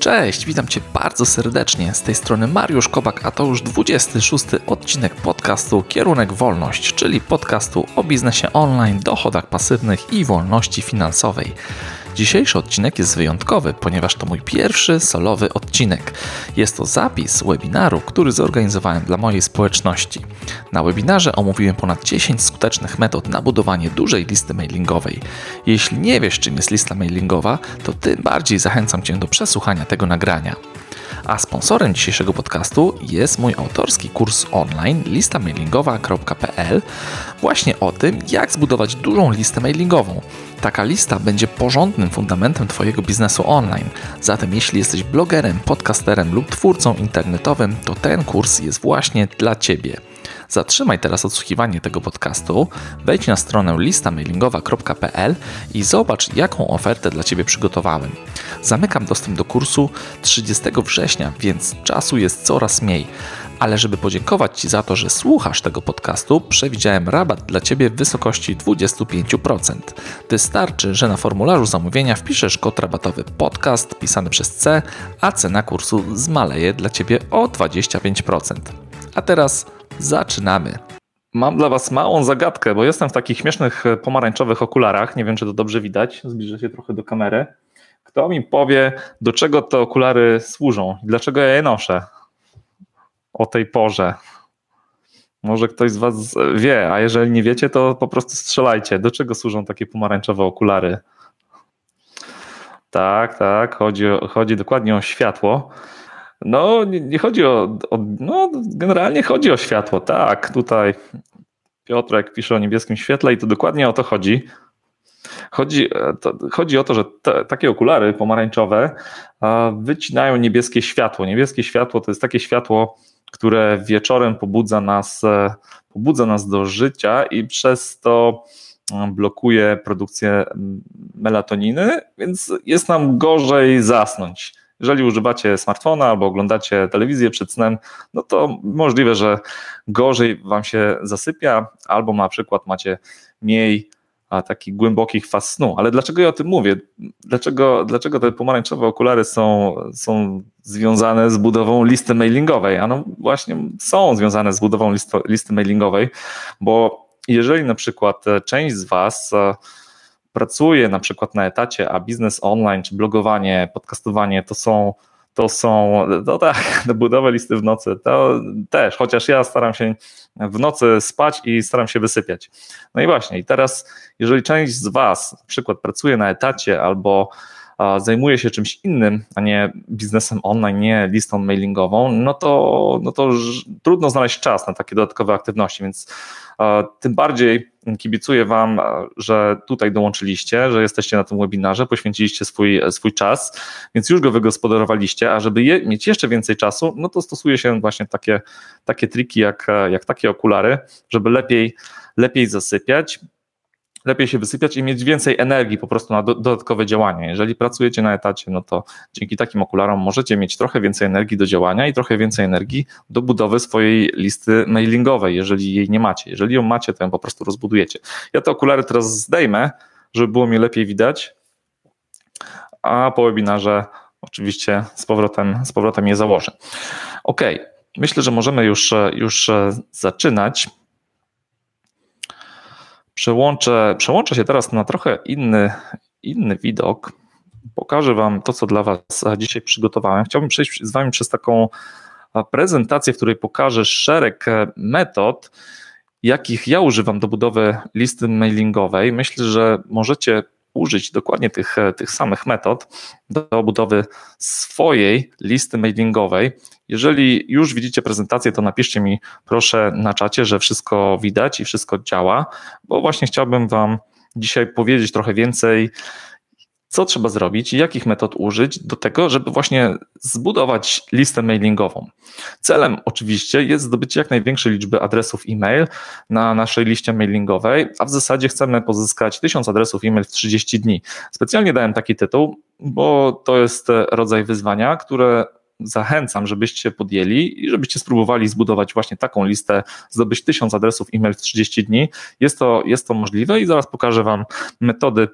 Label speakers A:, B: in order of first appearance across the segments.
A: Cześć, witam Cię bardzo serdecznie. Z tej strony Mariusz Kobak, a to już 26 odcinek podcastu Kierunek Wolność, czyli podcastu o biznesie online, dochodach pasywnych i wolności finansowej. Dzisiejszy odcinek jest wyjątkowy, ponieważ to mój pierwszy solowy odcinek. Jest to zapis webinaru, który zorganizowałem dla mojej społeczności. Na webinarze omówiłem ponad 10 skutecznych metod na budowanie dużej listy mailingowej. Jeśli nie wiesz, czym jest lista mailingowa, to tym bardziej zachęcam Cię do przesłuchania tego nagrania. A sponsorem dzisiejszego podcastu jest mój autorski kurs online listamailingowa.pl właśnie o tym, jak zbudować dużą listę mailingową. Taka lista będzie porządnym fundamentem Twojego biznesu online. Zatem jeśli jesteś blogerem, podcasterem lub twórcą internetowym, to ten kurs jest właśnie dla Ciebie. Zatrzymaj teraz odsłuchiwanie tego podcastu, wejdź na stronę listamailingowa.pl i zobacz, jaką ofertę dla Ciebie przygotowałem. Zamykam dostęp do kursu 30 września, więc czasu jest coraz mniej. Ale żeby podziękować Ci za to, że słuchasz tego podcastu, przewidziałem rabat dla Ciebie w wysokości 25%. Wystarczy, że na formularzu zamówienia wpiszesz kod rabatowy podcast pisany przez C, a cena kursu zmaleje dla Ciebie o 25%. A teraz zaczynamy. Mam dla Was małą zagadkę, bo jestem w takich śmiesznych pomarańczowych okularach. Nie wiem, czy to dobrze widać. Zbliżę się trochę do kamery. Kto mi powie, do czego te okulary służą i dlaczego ja je noszę o tej porze? Może ktoś z Was wie, a jeżeli nie wiecie, to po prostu strzelajcie. Do czego służą takie pomarańczowe okulary? Tak, tak, chodzi, chodzi dokładnie o światło. No, nie, nie chodzi o, o, No, generalnie chodzi o światło, tak. Tutaj Piotrek pisze o niebieskim świetle i to dokładnie o to chodzi. Chodzi, to, chodzi o to, że te, takie okulary pomarańczowe wycinają niebieskie światło. Niebieskie światło to jest takie światło, które wieczorem pobudza nas, e, pobudza nas do życia i przez to blokuje produkcję melatoniny, więc jest nam gorzej zasnąć. Jeżeli używacie smartfona albo oglądacie telewizję przed snem, no to możliwe, że gorzej wam się zasypia, albo na przykład macie mniej takich głębokich faz snu. Ale dlaczego ja o tym mówię? Dlaczego, dlaczego te pomarańczowe okulary są, są związane z budową listy mailingowej? Ano właśnie są związane z budową listy mailingowej, bo jeżeli na przykład część z Was pracuje na przykład na etacie, a biznes online, czy blogowanie, podcastowanie to są to są, to tak, budowę listy w nocy, to też, chociaż ja staram się w nocy spać i staram się wysypiać. No i właśnie, i teraz, jeżeli część z Was na przykład pracuje na etacie albo zajmuje się czymś innym, a nie biznesem online, nie listą mailingową, no to, no to trudno znaleźć czas na takie dodatkowe aktywności, więc tym bardziej kibicuję Wam, że tutaj dołączyliście, że jesteście na tym webinarze, poświęciliście swój, swój czas, więc już go wygospodarowaliście, a żeby je, mieć jeszcze więcej czasu, no to stosuje się właśnie takie, takie triki jak, jak takie okulary, żeby lepiej, lepiej zasypiać, lepiej się wysypiać i mieć więcej energii po prostu na do, dodatkowe działania. Jeżeli pracujecie na etacie, no to dzięki takim okularom możecie mieć trochę więcej energii do działania i trochę więcej energii do budowy swojej listy mailingowej, jeżeli jej nie macie. Jeżeli ją macie, to ją po prostu rozbudujecie. Ja te okulary teraz zdejmę, żeby było mi lepiej widać, a po webinarze oczywiście z powrotem, z powrotem je założę. Ok, myślę, że możemy już, już zaczynać. Przełączę, przełączę się teraz na trochę inny, inny widok. Pokażę Wam to, co dla Was dzisiaj przygotowałem. Chciałbym przejść z Wami przez taką prezentację, w której pokażę szereg metod, jakich ja używam do budowy listy mailingowej. Myślę, że możecie użyć dokładnie tych, tych samych metod do budowy swojej listy mailingowej. Jeżeli już widzicie prezentację, to napiszcie mi proszę na czacie, że wszystko widać i wszystko działa, bo właśnie chciałbym Wam dzisiaj powiedzieć trochę więcej co trzeba zrobić i jakich metod użyć do tego, żeby właśnie zbudować listę mailingową. Celem oczywiście jest zdobycie jak największej liczby adresów e-mail na naszej liście mailingowej, a w zasadzie chcemy pozyskać 1000 adresów e-mail w 30 dni. Specjalnie dałem taki tytuł, bo to jest rodzaj wyzwania, które zachęcam, żebyście podjęli i żebyście spróbowali zbudować właśnie taką listę, zdobyć 1000 adresów e-mail w 30 dni. Jest to, jest to możliwe i zaraz pokażę Wam metody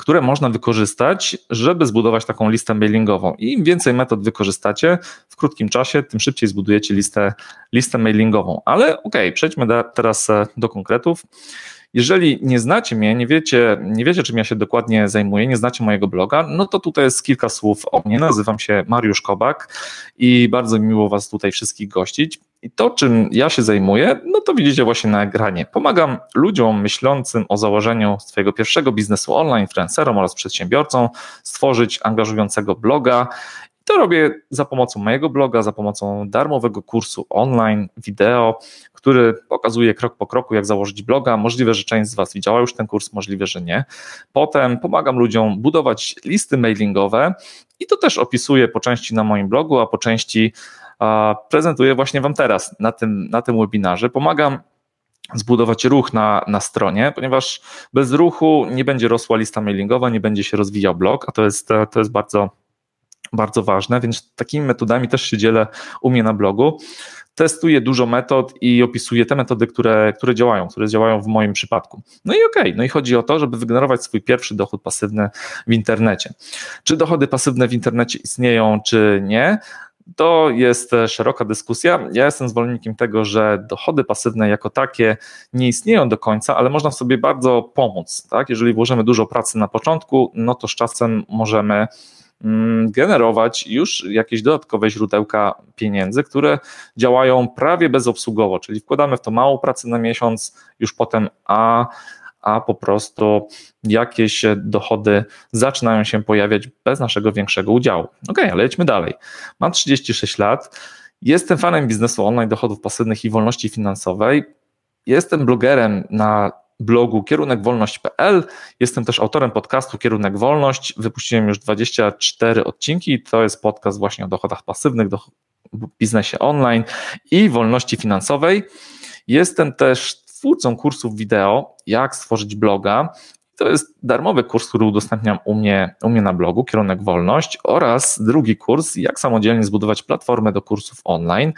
A: które można wykorzystać, żeby zbudować taką listę mailingową. I im więcej metod wykorzystacie w krótkim czasie, tym szybciej zbudujecie listę, listę mailingową. Ale okej, okay, przejdźmy da, teraz e, do konkretów. Jeżeli nie znacie mnie, nie wiecie, nie wiecie, czym ja się dokładnie zajmuję, nie znacie mojego bloga, no to tutaj jest kilka słów o mnie. Nazywam się Mariusz Kobak i bardzo miło Was tutaj wszystkich gościć. I to, czym ja się zajmuję, no to widzicie właśnie na ekranie. Pomagam ludziom myślącym o założeniu swojego pierwszego biznesu online, influencerom oraz przedsiębiorcom stworzyć angażującego bloga to robię za pomocą mojego bloga, za pomocą darmowego kursu online, wideo, który pokazuje krok po kroku, jak założyć bloga. Możliwe, że część z Was widziała już ten kurs, możliwe, że nie. Potem pomagam ludziom budować listy mailingowe i to też opisuję po części na moim blogu, a po części prezentuję właśnie Wam teraz na tym, na tym webinarze. Pomagam zbudować ruch na, na stronie, ponieważ bez ruchu nie będzie rosła lista mailingowa, nie będzie się rozwijał blog, a to jest, to jest bardzo, bardzo ważne, więc takimi metodami też się dzielę u mnie na blogu. Testuję dużo metod i opisuję te metody, które, które działają, które działają w moim przypadku. No i okej, okay, no i chodzi o to, żeby wygenerować swój pierwszy dochód pasywny w internecie. Czy dochody pasywne w internecie istnieją, czy nie? To jest szeroka dyskusja. Ja jestem zwolennikiem tego, że dochody pasywne jako takie nie istnieją do końca, ale można sobie bardzo pomóc. Tak? Jeżeli włożymy dużo pracy na początku, no to z czasem możemy mm, generować już jakieś dodatkowe źródełka pieniędzy, które działają prawie bezobsługowo, czyli wkładamy w to mało pracy na miesiąc, już potem a a po prostu jakieś dochody zaczynają się pojawiać bez naszego większego udziału. Ok, ale lećmy dalej. Mam 36 lat, jestem fanem biznesu online, dochodów pasywnych i wolności finansowej. Jestem blogerem na blogu kierunekwolność.pl. Jestem też autorem podcastu Kierunek Wolność. Wypuściłem już 24 odcinki. To jest podcast właśnie o dochodach pasywnych, do biznesie online i wolności finansowej. Jestem też twórcą kursów wideo, jak stworzyć bloga. To jest darmowy kurs, który udostępniam u mnie, u mnie na blogu, kierunek wolność, oraz drugi kurs, jak samodzielnie zbudować platformę do kursów online.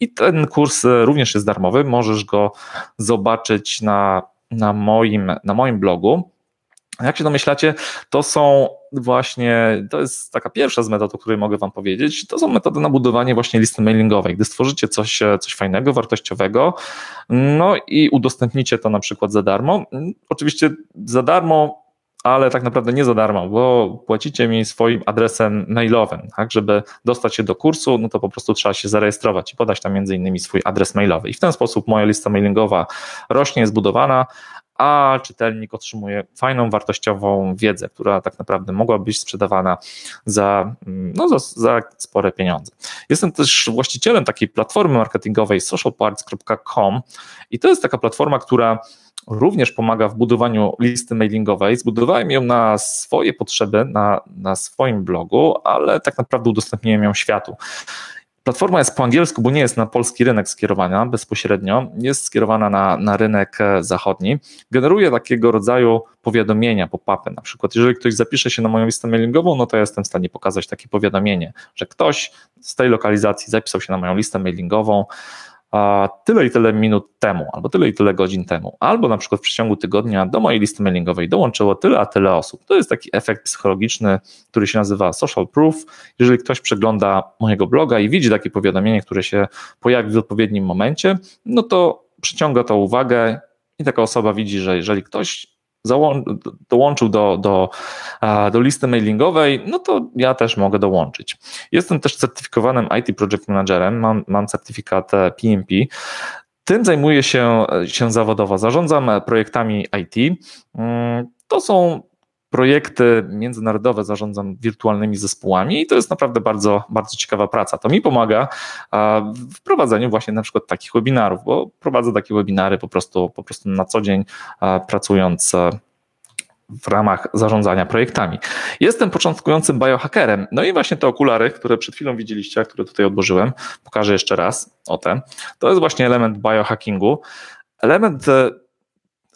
A: I ten kurs również jest darmowy, możesz go zobaczyć na, na, moim, na moim blogu. Jak się domyślacie, to są właśnie, to jest taka pierwsza z metod, o której mogę Wam powiedzieć, to są metody na budowanie właśnie listy mailingowej. Gdy stworzycie coś, coś fajnego, wartościowego, no i udostępnicie to na przykład za darmo. Oczywiście za darmo ale tak naprawdę nie za darmo, bo płacicie mi swoim adresem mailowym, tak, żeby dostać się do kursu, no to po prostu trzeba się zarejestrować i podać tam między innymi swój adres mailowy i w ten sposób moja lista mailingowa rośnie, jest budowana, a czytelnik otrzymuje fajną, wartościową wiedzę, która tak naprawdę mogła być sprzedawana za, no, za, za spore pieniądze. Jestem też właścicielem takiej platformy marketingowej socialparts.com i to jest taka platforma, która również pomaga w budowaniu listy mailingowej. Zbudowałem ją na swoje potrzeby, na, na swoim blogu, ale tak naprawdę udostępniłem ją światu. Platforma jest po angielsku, bo nie jest na polski rynek skierowana bezpośrednio, jest skierowana na, na rynek e, zachodni. Generuje takiego rodzaju powiadomienia, pop-upy. Na przykład, jeżeli ktoś zapisze się na moją listę mailingową, no to ja jestem w stanie pokazać takie powiadomienie, że ktoś z tej lokalizacji zapisał się na moją listę mailingową tyle i tyle minut temu, albo tyle i tyle godzin temu, albo na przykład w przeciągu tygodnia do mojej listy mailingowej dołączyło tyle a tyle osób. To jest taki efekt psychologiczny, który się nazywa social proof. Jeżeli ktoś przegląda mojego bloga i widzi takie powiadomienie, które się pojawi w odpowiednim momencie, no to przyciąga to uwagę i taka osoba widzi, że jeżeli ktoś dołączył do, do, do listy mailingowej, no to ja też mogę dołączyć. Jestem też certyfikowanym IT Project Managerem, mam, mam certyfikat PMP. Tym zajmuję się, się zawodowo. Zarządzam projektami IT. Mm, to są projekty międzynarodowe zarządzam wirtualnymi zespołami i to jest naprawdę bardzo, bardzo ciekawa praca. To mi pomaga w prowadzeniu właśnie na przykład takich webinarów, bo prowadzę takie webinary po prostu, po prostu na co dzień pracując w ramach zarządzania projektami. Jestem początkującym biohackerem. No i właśnie te okulary, które przed chwilą widzieliście, które tutaj odłożyłem, pokażę jeszcze raz o te. To jest właśnie element biohackingu. Element e,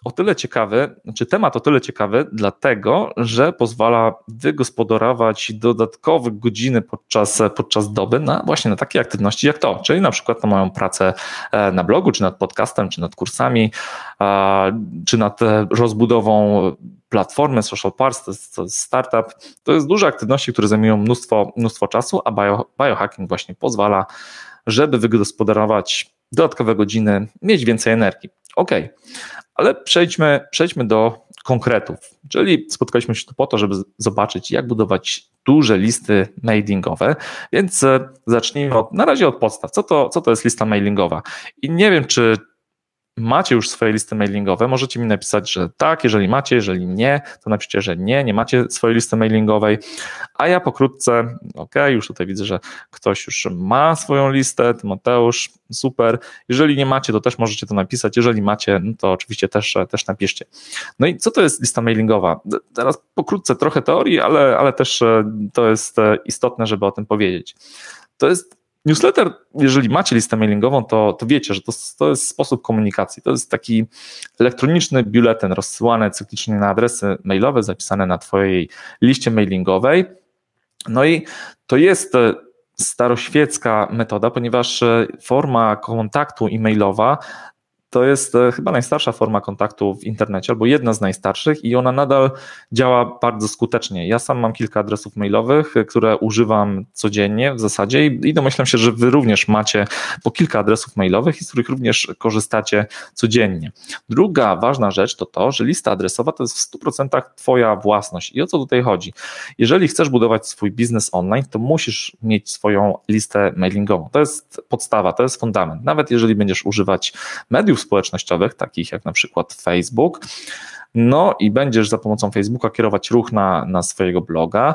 A: o tyle ciekawy, znaczy temat o tyle ciekawy, dlatego, że pozwala wygospodarować dodatkowe godziny podczas, podczas doby na właśnie na takie aktywności jak to, czyli na przykład na moją pracę e, na blogu, czy nad podcastem, czy nad kursami, czy nad e, rozbudową platformy Social Parts, to jest, to jest startup, to jest duże aktywności, które zajmują mnóstwo, mnóstwo czasu, a bio, biohacking właśnie pozwala, żeby wygospodarować dodatkowe godziny, mieć więcej energii. Ok, ale przejdźmy, przejdźmy do konkretów. Czyli spotkaliśmy się tu po to, żeby zobaczyć, jak budować duże listy mailingowe, więc e, zacznijmy od, na razie od podstaw. Co to, co to jest lista mailingowa? I nie wiem, czy macie już swoje listy mailingowe, możecie mi napisać, że tak, jeżeli macie, jeżeli nie, to napiszcie, że nie, nie macie swojej listy mailingowej, a ja pokrótce, ok, już tutaj widzę, że ktoś już ma swoją listę, Mateusz, super, jeżeli nie macie, to też możecie to napisać, jeżeli macie, no to oczywiście też, też napiszcie. No i co to jest lista mailingowa? Teraz pokrótce trochę teorii, ale, ale też e, to jest e, istotne, żeby o tym powiedzieć. To jest Newsletter, jeżeli macie listę mailingową, to, to wiecie, że to, to jest sposób komunikacji. To jest taki elektroniczny biuletyn rozsyłany cyklicznie na adresy mailowe, zapisane na Twojej liście mailingowej. No i to jest e, staroświecka metoda, ponieważ e, forma kontaktu e-mailowa to jest e, chyba najstarsza forma kontaktu w internecie, albo jedna z najstarszych, i ona nadal działa bardzo skutecznie. Ja sam mam kilka adresów mailowych, e, które używam codziennie w zasadzie, i domyślam się, że Wy również macie po kilka adresów mailowych, z których również korzystacie codziennie. Druga ważna rzecz to to, że lista adresowa to jest w 100% Twoja własność. I o co tutaj chodzi? Jeżeli chcesz budować swój biznes online, to musisz mieć swoją listę mailingową. To jest podstawa, to jest fundament. Nawet jeżeli będziesz używać mediów społecznościowych, takich jak na przykład Facebook. No i będziesz za pomocą Facebooka kierować ruch na, na swojego bloga,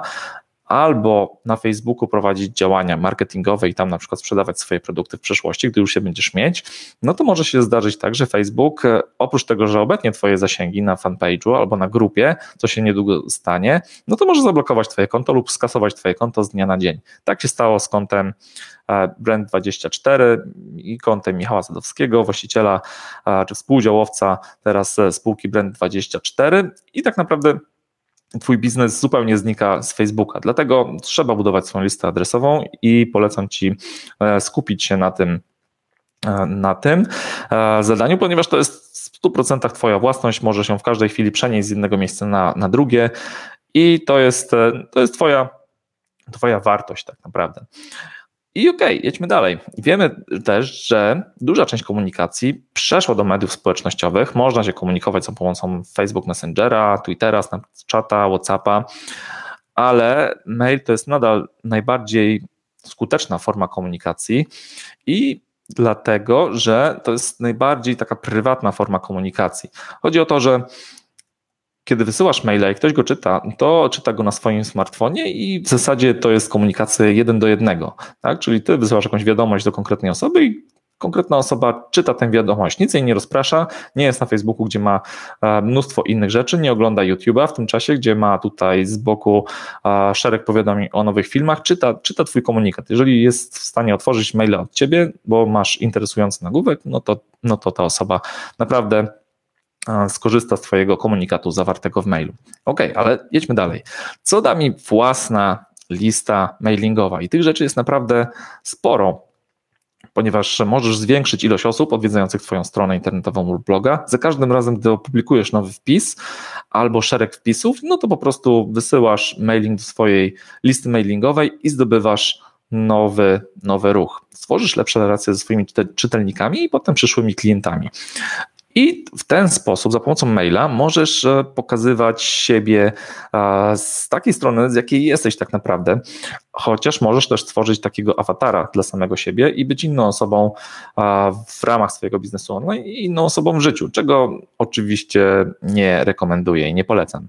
A: albo na Facebooku prowadzić działania marketingowe i tam na przykład sprzedawać swoje produkty w przyszłości, gdy już się będziesz mieć, no to może się zdarzyć tak, że Facebook e, oprócz tego, że obetnie Twoje zasięgi na fanpage'u albo na grupie, co się niedługo stanie, no to może zablokować Twoje konto lub skasować Twoje konto z dnia na dzień. Tak się stało z kontem e, Brand24 i kontem Michała Sadowskiego, właściciela e, czy współdziałowca teraz spółki Brand24 i tak naprawdę Twój biznes zupełnie znika z Facebooka. Dlatego trzeba budować swoją listę adresową i polecam Ci e, skupić się na tym, e, na tym e, zadaniu, ponieważ to jest w 100% Twoja własność, może się w każdej chwili przenieść z jednego miejsca na, na drugie i to jest, to jest twoja, twoja wartość tak naprawdę. I okej, okay, jedźmy dalej. Wiemy też, że duża część komunikacji przeszła do mediów społecznościowych. Można się komunikować za pomocą Facebook Messengera, Twittera, Snapchata, Whatsappa, ale mail to jest nadal najbardziej skuteczna forma komunikacji i dlatego, że to jest najbardziej taka prywatna forma komunikacji. Chodzi o to, że kiedy wysyłasz maila i ktoś go czyta, to czyta go na swoim smartfonie i w zasadzie to jest komunikacja jeden do jednego. Tak? Czyli ty wysyłasz jakąś wiadomość do konkretnej osoby i konkretna osoba czyta tę wiadomość, nic jej nie rozprasza, nie jest na Facebooku, gdzie ma e, mnóstwo innych rzeczy, nie ogląda YouTube'a w tym czasie, gdzie ma tutaj z boku e, szereg powiadomień o nowych filmach, czyta, czyta twój komunikat. Jeżeli jest w stanie otworzyć maila od ciebie, bo masz interesujący nagłówek, no to, no to ta osoba naprawdę skorzysta z Twojego komunikatu zawartego w mailu. Ok, ale jedźmy dalej. Co da mi własna lista mailingowa? I tych rzeczy jest naprawdę sporo, ponieważ możesz zwiększyć ilość osób odwiedzających Twoją stronę internetową lub bloga. Za każdym razem, gdy opublikujesz nowy wpis albo szereg wpisów, no to po prostu wysyłasz mailing do swojej listy mailingowej i zdobywasz nowy, nowy ruch. Stworzysz lepsze relacje ze swoimi czytelnikami i potem przyszłymi klientami. I w ten sposób, za pomocą maila, możesz e, pokazywać siebie e, z takiej strony, z jakiej jesteś tak naprawdę. Chociaż możesz też stworzyć takiego awatara dla samego siebie i być inną osobą e, w ramach swojego biznesu online i inną osobą w życiu, czego oczywiście nie rekomenduję i nie polecam.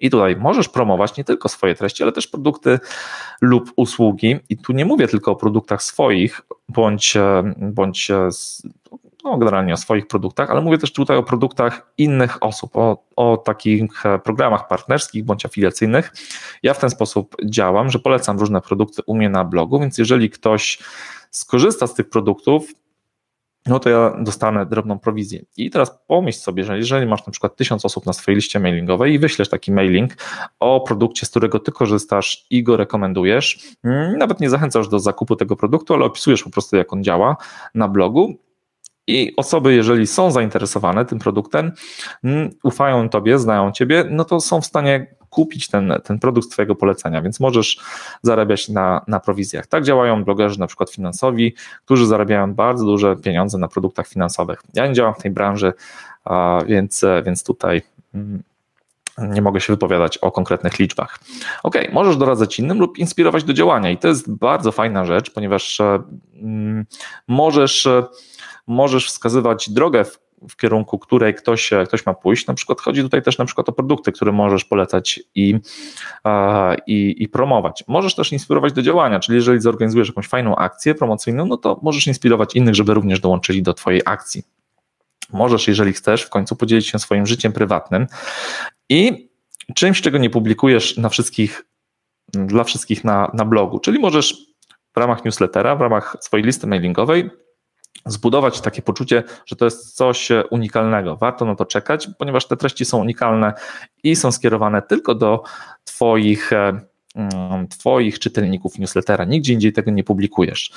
A: I tutaj możesz promować nie tylko swoje treści, ale też produkty lub usługi. I tu nie mówię tylko o produktach swoich, bądź, bądź no, generalnie o swoich produktach, ale mówię też tutaj o produktach innych osób, o, o takich e, programach partnerskich bądź afiliacyjnych. Ja w ten sposób działam, że polecam różne produkty u mnie na blogu, więc jeżeli ktoś skorzysta z tych produktów, no to ja dostanę drobną prowizję. I teraz pomyśl sobie, że jeżeli masz na przykład tysiąc osób na swojej liście mailingowej i wyślesz taki mailing o produkcie, z którego ty korzystasz i go rekomendujesz, mm, nawet nie zachęcasz do zakupu tego produktu, ale opisujesz po prostu, jak on działa na blogu, I osoby, jeżeli są zainteresowane tym produktem, mm, ufają tobie, znają ciebie, no to są w stanie kupić ten, ten produkt Twojego polecenia, więc możesz zarabiać na, na prowizjach. Tak działają blogerzy na przykład finansowi, którzy zarabiają bardzo duże pieniądze na produktach finansowych. Ja nie działam w tej branży, więc, więc tutaj mm, nie mogę się wypowiadać o konkretnych liczbach. Ok, możesz doradzać innym lub inspirować do działania i to jest bardzo fajna rzecz, ponieważ e, mm, możesz, e, możesz wskazywać drogę, w, w kierunku której ktoś, e, ktoś ma pójść. Na przykład chodzi tutaj też na przykład o produkty, które możesz polecać i, i, i promować. Możesz też inspirować do działania, czyli jeżeli zorganizujesz jakąś fajną akcję promocyjną, no to możesz inspirować innych, żeby również dołączyli do Twojej akcji. Możesz, jeżeli chcesz, w końcu podzielić się swoim życiem prywatnym i czymś, czego nie publikujesz na wszystkich, dla wszystkich na, na blogu. Czyli możesz w ramach newslettera, w ramach swojej listy mailingowej zbudować takie poczucie, że to jest coś unikalnego. Warto na to czekać, ponieważ te treści są unikalne i są skierowane tylko do Twoich, e, mm, twoich czytelników newslettera. Nigdzie indziej tego nie publikujesz.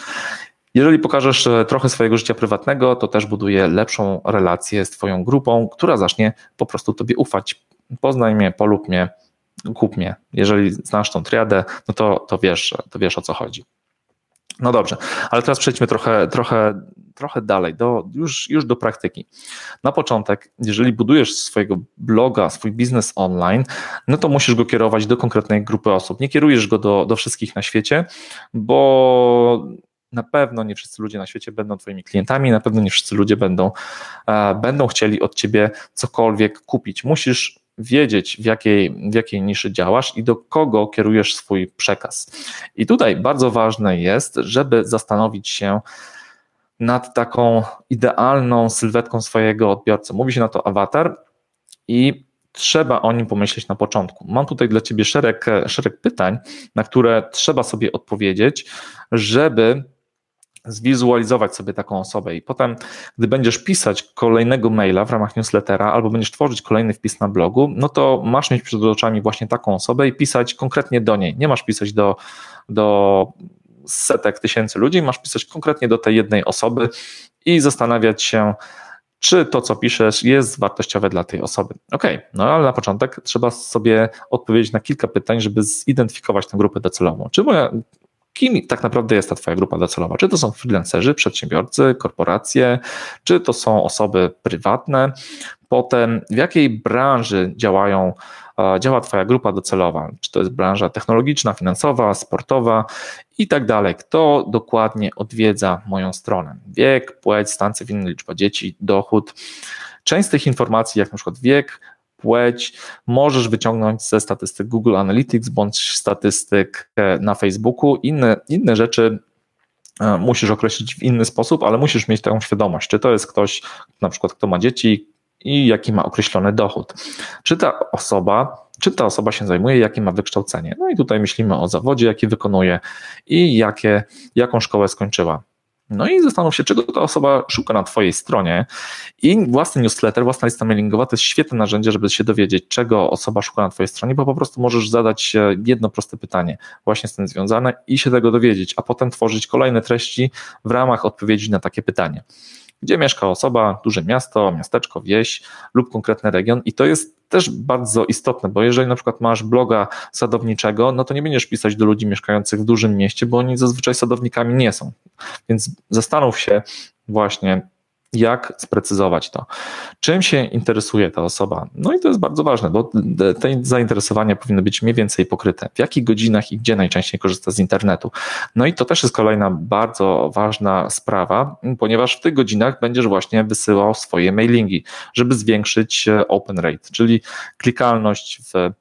A: Jeżeli pokażesz e, trochę swojego życia prywatnego, to też buduje lepszą relację z Twoją grupą, która zacznie po prostu Tobie ufać. Poznaj mnie, polub mnie, kup mnie. Jeżeli znasz tą triadę, no to, to, wiesz, to wiesz o co chodzi. No dobrze, ale teraz przejdźmy trochę, trochę, trochę dalej, do, już, już do praktyki. Na początek, jeżeli budujesz swojego bloga, swój biznes online, no to musisz go kierować do konkretnej grupy osób. Nie kierujesz go do, do wszystkich na świecie, bo na pewno nie wszyscy ludzie na świecie będą Twoimi klientami, na pewno nie wszyscy ludzie będą, e, będą chcieli od Ciebie cokolwiek kupić. Musisz wiedzieć, w jakiej, w jakiej niszy działasz i do kogo kierujesz swój przekaz. I tutaj bardzo ważne jest, żeby zastanowić się nad taką idealną sylwetką swojego odbiorcy. Mówi się na to awatar i trzeba o nim pomyśleć na początku. Mam tutaj dla Ciebie szereg, szereg pytań, na które trzeba sobie odpowiedzieć, żeby zwizualizować sobie taką osobę i potem, gdy będziesz pisać kolejnego maila w ramach newslettera albo będziesz tworzyć kolejny wpis na blogu, no to masz mieć przed oczami właśnie taką osobę i pisać konkretnie do niej. Nie masz pisać do, do setek tysięcy ludzi, masz pisać konkretnie do tej jednej osoby i zastanawiać się, czy to, co piszesz, jest wartościowe dla tej osoby. Ok, no ale na początek trzeba sobie odpowiedzieć na kilka pytań, żeby zidentyfikować tę grupę docelową. Czy moja kim tak naprawdę jest ta Twoja grupa docelowa? Czy to są freelancerzy, przedsiębiorcy, korporacje, czy to są osoby prywatne? Potem w jakiej branży działają, działa Twoja grupa docelowa? Czy to jest branża technologiczna, finansowa, sportowa i tak dalej? Kto dokładnie odwiedza moją stronę? Wiek, płeć, stan cywilny, liczba dzieci, dochód. Część z tych informacji, jak na przykład wiek, płeć możesz wyciągnąć ze statystyk Google Analytics bądź statystyk e, na Facebooku. Inne, inne rzeczy e, musisz określić w inny sposób, ale musisz mieć taką świadomość, czy to jest ktoś, na przykład, kto ma dzieci i jaki ma określony dochód. Czy ta osoba, czy ta osoba się zajmuje, jakie ma wykształcenie. No i tutaj myślimy o zawodzie, jaki wykonuje i jakie, jaką szkołę skończyła. No i zastanów się, czego ta osoba szuka na Twojej stronie. I własny newsletter, własna lista mailingowa to jest świetne narzędzie, żeby się dowiedzieć, czego osoba szuka na Twojej stronie, bo po prostu możesz zadać jedno proste pytanie, właśnie z tym związane, i się tego dowiedzieć, a potem tworzyć kolejne treści w ramach odpowiedzi na takie pytanie gdzie mieszka osoba, duże miasto, miasteczko, wieś lub konkretny region i to jest też bardzo istotne, bo jeżeli na przykład masz bloga sadowniczego, no to nie będziesz pisać do ludzi mieszkających w dużym mieście, bo oni zazwyczaj sadownikami nie są. Więc zastanów się właśnie, jak sprecyzować to. Czym się interesuje ta osoba? No i to jest bardzo ważne, bo te zainteresowania powinny być mniej więcej pokryte. W jakich godzinach i gdzie najczęściej korzysta z internetu? No i to też jest kolejna bardzo ważna sprawa, ponieważ w tych godzinach będziesz właśnie wysyłał swoje mailingi, żeby zwiększyć e, open rate, czyli klikalność w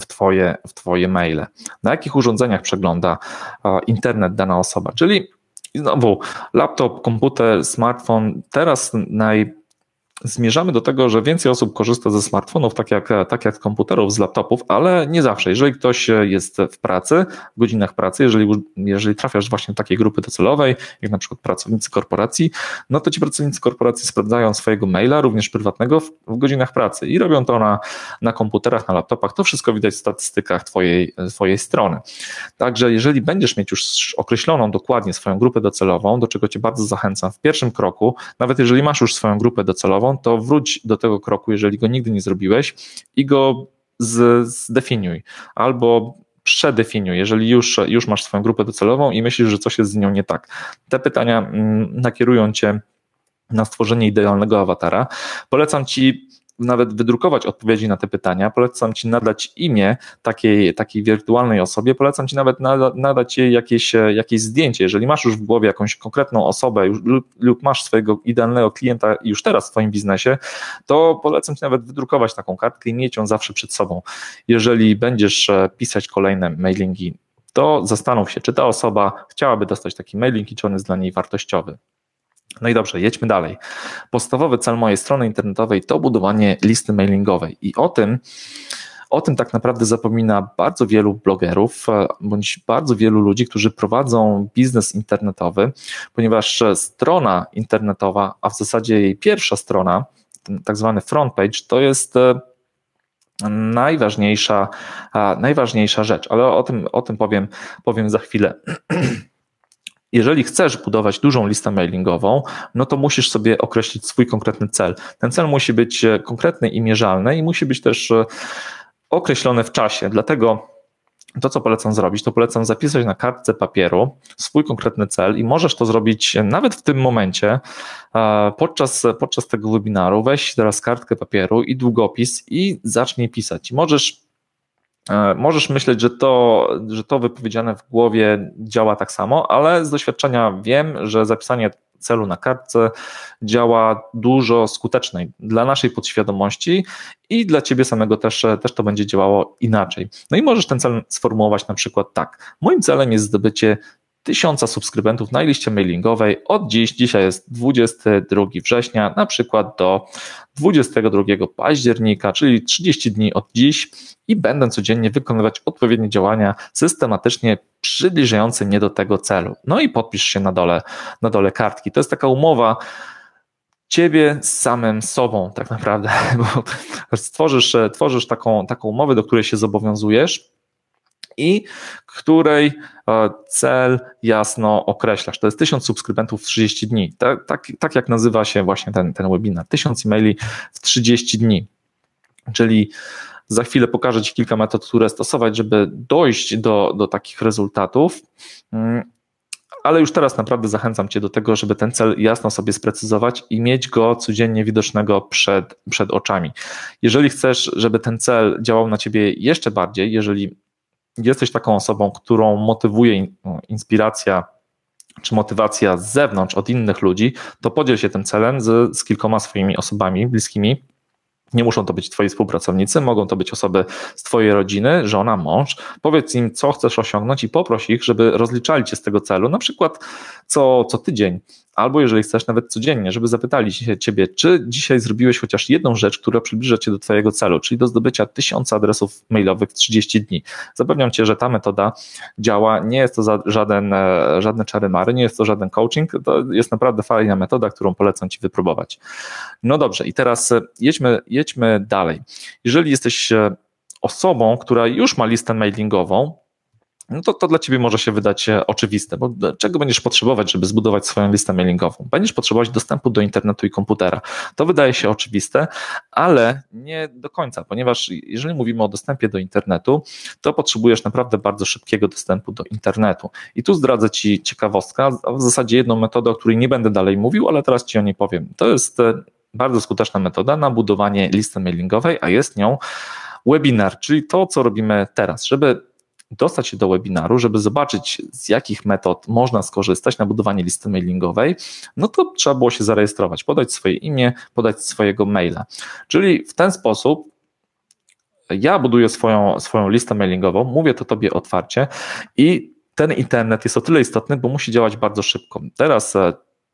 A: w twoje, w twoje maile. Na jakich urządzeniach przegląda e, internet dana osoba? Czyli i znowu, laptop, komputer, smartfon, teraz naj, zmierzamy do tego, że więcej osób korzysta ze smartfonów, tak jak, tak jak komputerów, z laptopów, ale nie zawsze. Jeżeli ktoś jest w pracy, w godzinach pracy, jeżeli, jeżeli trafiasz właśnie do takiej grupy docelowej, jak na przykład pracownicy korporacji, no to ci pracownicy korporacji sprawdzają swojego maila, również prywatnego, w, w godzinach pracy i robią to na, na komputerach, na laptopach. To wszystko widać w statystykach twojej, twojej strony. Także jeżeli będziesz mieć już określoną dokładnie swoją grupę docelową, do czego cię bardzo zachęcam w pierwszym kroku, nawet jeżeli masz już swoją grupę docelową, to wróć do tego kroku, jeżeli go nigdy nie zrobiłeś i go zdefiniuj albo przedefiniuj, jeżeli już, już masz swoją grupę docelową i myślisz, że coś jest z nią nie tak. Te pytania mm, nakierują cię na stworzenie idealnego awatara. Polecam Ci nawet wydrukować odpowiedzi na te pytania, polecam Ci nadać imię takiej, takiej wirtualnej osobie, polecam Ci nawet nada, nadać jej jakieś, jakieś zdjęcie. Jeżeli masz już w głowie jakąś konkretną osobę już, lub, lub masz swojego idealnego klienta już teraz w Twoim biznesie, to polecam Ci nawet wydrukować taką kartkę i mieć ją zawsze przed sobą. Jeżeli będziesz e, pisać kolejne mailingi, to zastanów się, czy ta osoba chciałaby dostać taki mailing i czy on jest dla niej wartościowy. No i dobrze, jedźmy dalej. Podstawowy cel mojej strony internetowej to budowanie listy mailingowej i o tym, o tym tak naprawdę zapomina bardzo wielu blogerów, e, bądź bardzo wielu ludzi, którzy prowadzą biznes internetowy, ponieważ strona internetowa, a w zasadzie jej pierwsza strona, tak zwany front page, to jest e, najważniejsza, najważniejsza rzecz, ale o tym, o tym powiem, powiem za chwilę. jeżeli chcesz budować dużą listę mailingową, no to musisz sobie określić swój konkretny cel. Ten cel musi być e, konkretny i mierzalny i musi być też e, określony w czasie. Dlatego to, co polecam zrobić, to polecam zapisać na kartce papieru swój konkretny cel i możesz to zrobić nawet w tym momencie, e, podczas, podczas tego webinaru. Weź teraz kartkę papieru i długopis i zacznij pisać. możesz możesz myśleć, że to, że to wypowiedziane w głowie działa tak samo, ale z doświadczenia wiem, że zapisanie celu na kartce działa dużo skuteczniej dla naszej podświadomości i dla ciebie samego też, też to będzie działało inaczej. No i możesz ten cel sformułować na przykład tak. Moim celem jest zdobycie tysiąca subskrybentów na liście mailingowej od dziś, dzisiaj jest 22 września, na przykład do 22 października, czyli 30 dni od dziś i będę codziennie wykonywać odpowiednie działania systematycznie przybliżające mnie do tego celu. No i podpisz się na dole, na dole kartki. To jest taka umowa, ciebie z samym sobą, tak naprawdę, bo stworzysz, tworzysz taką, taką umowę, do której się zobowiązujesz i której e, cel jasno określasz. To jest 1000 subskrybentów w 30 dni. Tak, tak, tak jak nazywa się właśnie ten, ten webinar. 1000 e-maili w 30 dni. Czyli za chwilę pokażę Ci kilka metod, które stosować, żeby dojść do, do takich rezultatów. Mm, ale już teraz naprawdę zachęcam Cię do tego, żeby ten cel jasno sobie sprecyzować i mieć go codziennie widocznego przed, przed oczami. Jeżeli chcesz, żeby ten cel działał na Ciebie jeszcze bardziej, jeżeli jesteś taką osobą, którą motywuje inspiracja czy motywacja z zewnątrz, od innych ludzi, to podziel się tym celem z, z kilkoma swoimi osobami bliskimi, nie muszą to być twoi współpracownicy, mogą to być osoby z twojej rodziny, żona, mąż. Powiedz im, co chcesz osiągnąć i poproś ich, żeby rozliczali cię z tego celu, na przykład co, co tydzień, albo jeżeli chcesz nawet codziennie, żeby zapytali ciebie, czy dzisiaj zrobiłeś chociaż jedną rzecz, która przybliża cię do twojego celu, czyli do zdobycia tysiąca adresów mailowych w 30 dni. Zapewniam cię, że ta metoda działa, nie jest to za żaden, e, żadne czary nie jest to żaden coaching, to jest naprawdę fajna metoda, którą polecam ci wypróbować. No dobrze, i teraz e, jedźmy, jedźmy dalej. Jeżeli jesteś e, osobą, która już ma listę mailingową, no to, to dla ciebie może się wydać e, oczywiste, bo czego będziesz potrzebować, żeby zbudować swoją listę mailingową? Będziesz potrzebować dostępu do internetu i komputera. To wydaje się oczywiste, ale nie do końca, ponieważ jeżeli mówimy o dostępie do internetu, to potrzebujesz naprawdę bardzo szybkiego dostępu do internetu. I tu zdradzę ci ciekawostkę, a w zasadzie jedną metodę, o której nie będę dalej mówił, ale teraz ci o niej powiem. To jest e, bardzo skuteczna metoda na budowanie listy mailingowej, a jest nią webinar, czyli to, co robimy teraz, żeby dostać się do webinaru, żeby zobaczyć, z jakich metod można skorzystać na budowanie listy mailingowej, no to trzeba było się zarejestrować, podać swoje imię, podać swojego maila. Czyli w ten sposób ja buduję swoją, swoją listę mailingową, mówię to Tobie otwarcie i ten internet jest o tyle istotny, bo musi działać bardzo szybko. Teraz e,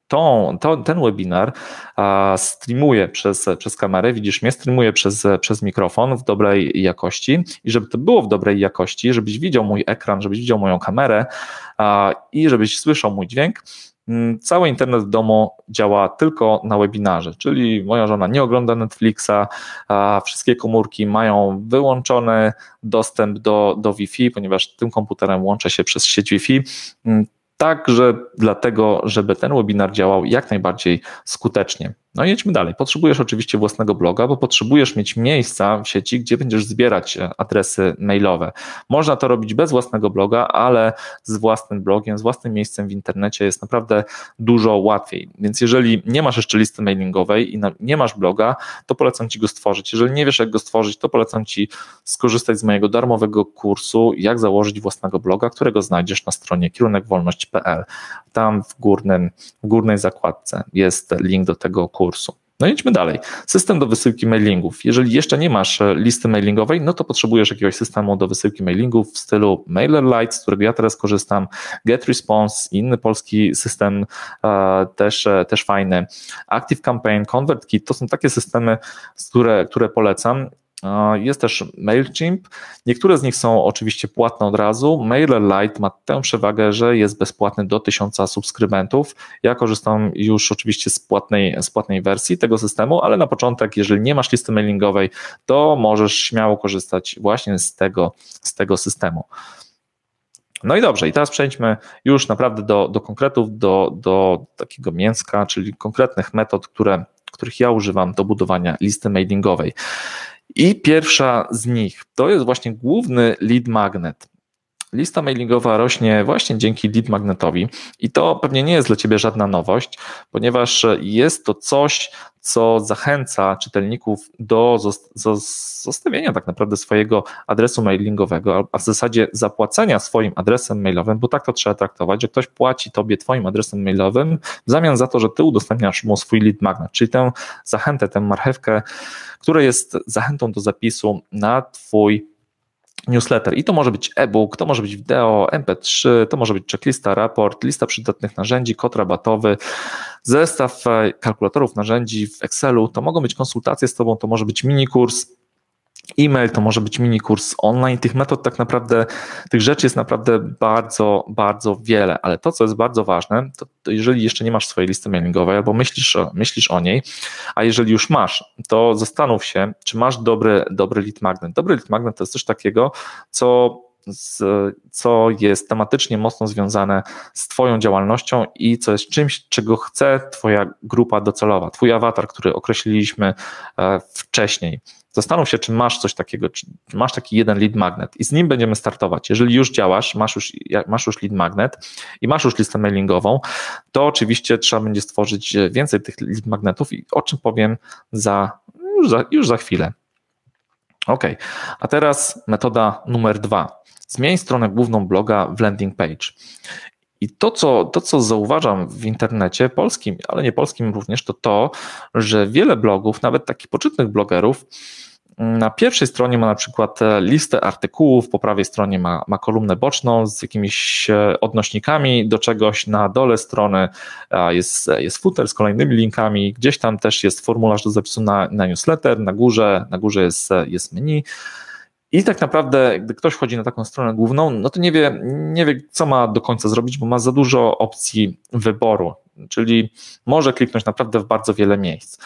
A: tą, to, ten webinar a, streamuję przez, przez kamerę, widzisz mnie, streamuję przez, przez mikrofon w dobrej jakości. I żeby to było w dobrej jakości, żebyś widział mój ekran, żebyś widział moją kamerę a, i żebyś słyszał mój dźwięk, mm, Cały internet w domu działa tylko na webinarze, czyli moja żona nie ogląda Netflixa, a wszystkie komórki mają wyłączony dostęp do, do Wi-Fi, ponieważ tym komputerem łączę się przez sieć Wi-Fi. Także dlatego, żeby ten webinar działał jak najbardziej skutecznie. No i jedźmy dalej. Potrzebujesz oczywiście własnego bloga, bo potrzebujesz mieć miejsca w sieci, gdzie będziesz zbierać e, adresy mailowe. Można to robić bez własnego bloga, ale z własnym blogiem, z własnym miejscem w internecie jest naprawdę dużo łatwiej. Więc jeżeli nie masz jeszcze listy mailingowej i nie masz bloga, to polecam Ci go stworzyć. Jeżeli nie wiesz, jak go stworzyć, to polecam Ci skorzystać z mojego darmowego kursu, jak założyć własnego bloga, którego znajdziesz na stronie kierunekwolność.pl. Tam w, górnym, w górnej zakładce jest link do tego kursu kursu. No idźmy dalej. System do wysyłki mailingów. Jeżeli jeszcze nie masz e, listy mailingowej, no to potrzebujesz jakiegoś systemu do wysyłki mailingów w stylu MailerLite, z którego ja teraz korzystam, GetResponse, inny polski system e, też, e, też fajny, ActiveCampaign, ConvertKit, to są takie systemy, które, które polecam jest też MailChimp. Niektóre z nich są oczywiście płatne od razu. MailerLite ma tę przewagę, że jest bezpłatny do 1000 subskrybentów. Ja korzystam już oczywiście z płatnej, z płatnej wersji tego systemu, ale na początek, jeżeli nie masz listy mailingowej, to możesz śmiało korzystać właśnie z tego, z tego systemu. No i dobrze, i teraz przejdźmy już naprawdę do, do konkretów, do, do takiego mięska, czyli konkretnych metod, które, których ja używam do budowania listy mailingowej. I pierwsza z nich to jest właśnie główny lead magnet. Lista mailingowa rośnie właśnie dzięki lead magnetowi i to pewnie nie jest dla Ciebie żadna nowość, ponieważ jest to coś, co zachęca czytelników do zostawienia tak naprawdę swojego adresu mailingowego, a w zasadzie zapłacenia swoim adresem mailowym, bo tak to trzeba traktować, że ktoś płaci Tobie Twoim adresem mailowym w zamian za to, że Ty udostępniasz mu swój lead magnet, czyli tę zachętę, tę marchewkę, która jest zachętą do zapisu na Twój newsletter. I to może być e-book, to może być wideo, MP3, to może być checklista, raport, lista przydatnych narzędzi, kod rabatowy, zestaw e, kalkulatorów narzędzi w Excelu, to mogą być konsultacje z Tobą, to może być mini kurs, E-mail to może być mini kurs online. Tych metod tak naprawdę, tych rzeczy jest naprawdę bardzo, bardzo wiele, ale to, co jest bardzo ważne, to, to jeżeli jeszcze nie masz swojej listy mailingowej albo myślisz, myślisz o niej, a jeżeli już masz, to zastanów się, czy masz dobry, dobry lead magnet. Dobry lead magnet to jest coś takiego, co z, co jest tematycznie mocno związane z Twoją działalnością i co jest czymś, czego chce Twoja grupa docelowa, Twój awatar, który określiliśmy e, wcześniej. Zastanów się, czy masz coś takiego, czy masz taki jeden lead magnet i z nim będziemy startować. Jeżeli już działasz, masz już, masz już lead magnet i masz już listę mailingową, to oczywiście trzeba będzie stworzyć więcej tych lead magnetów i o czym powiem za, już, za, już za chwilę. Ok, a teraz metoda numer dwa. Zmień stronę główną bloga w landing page. I to co, to, co zauważam w internecie polskim, ale nie polskim również, to to, że wiele blogów, nawet takich poczytnych blogerów, na pierwszej stronie ma na przykład e, listę artykułów, po prawej stronie ma, ma kolumnę boczną z jakimiś e, odnośnikami do czegoś, na dole strony jest, jest footer z kolejnymi linkami, gdzieś tam też jest formularz do zapisu na, na newsletter, na górze, na górze jest, jest menu. I tak naprawdę, gdy ktoś wchodzi na taką stronę główną, no to nie wie, nie wie, co ma do końca zrobić, bo ma za dużo opcji wyboru, czyli może kliknąć naprawdę w bardzo wiele miejsc.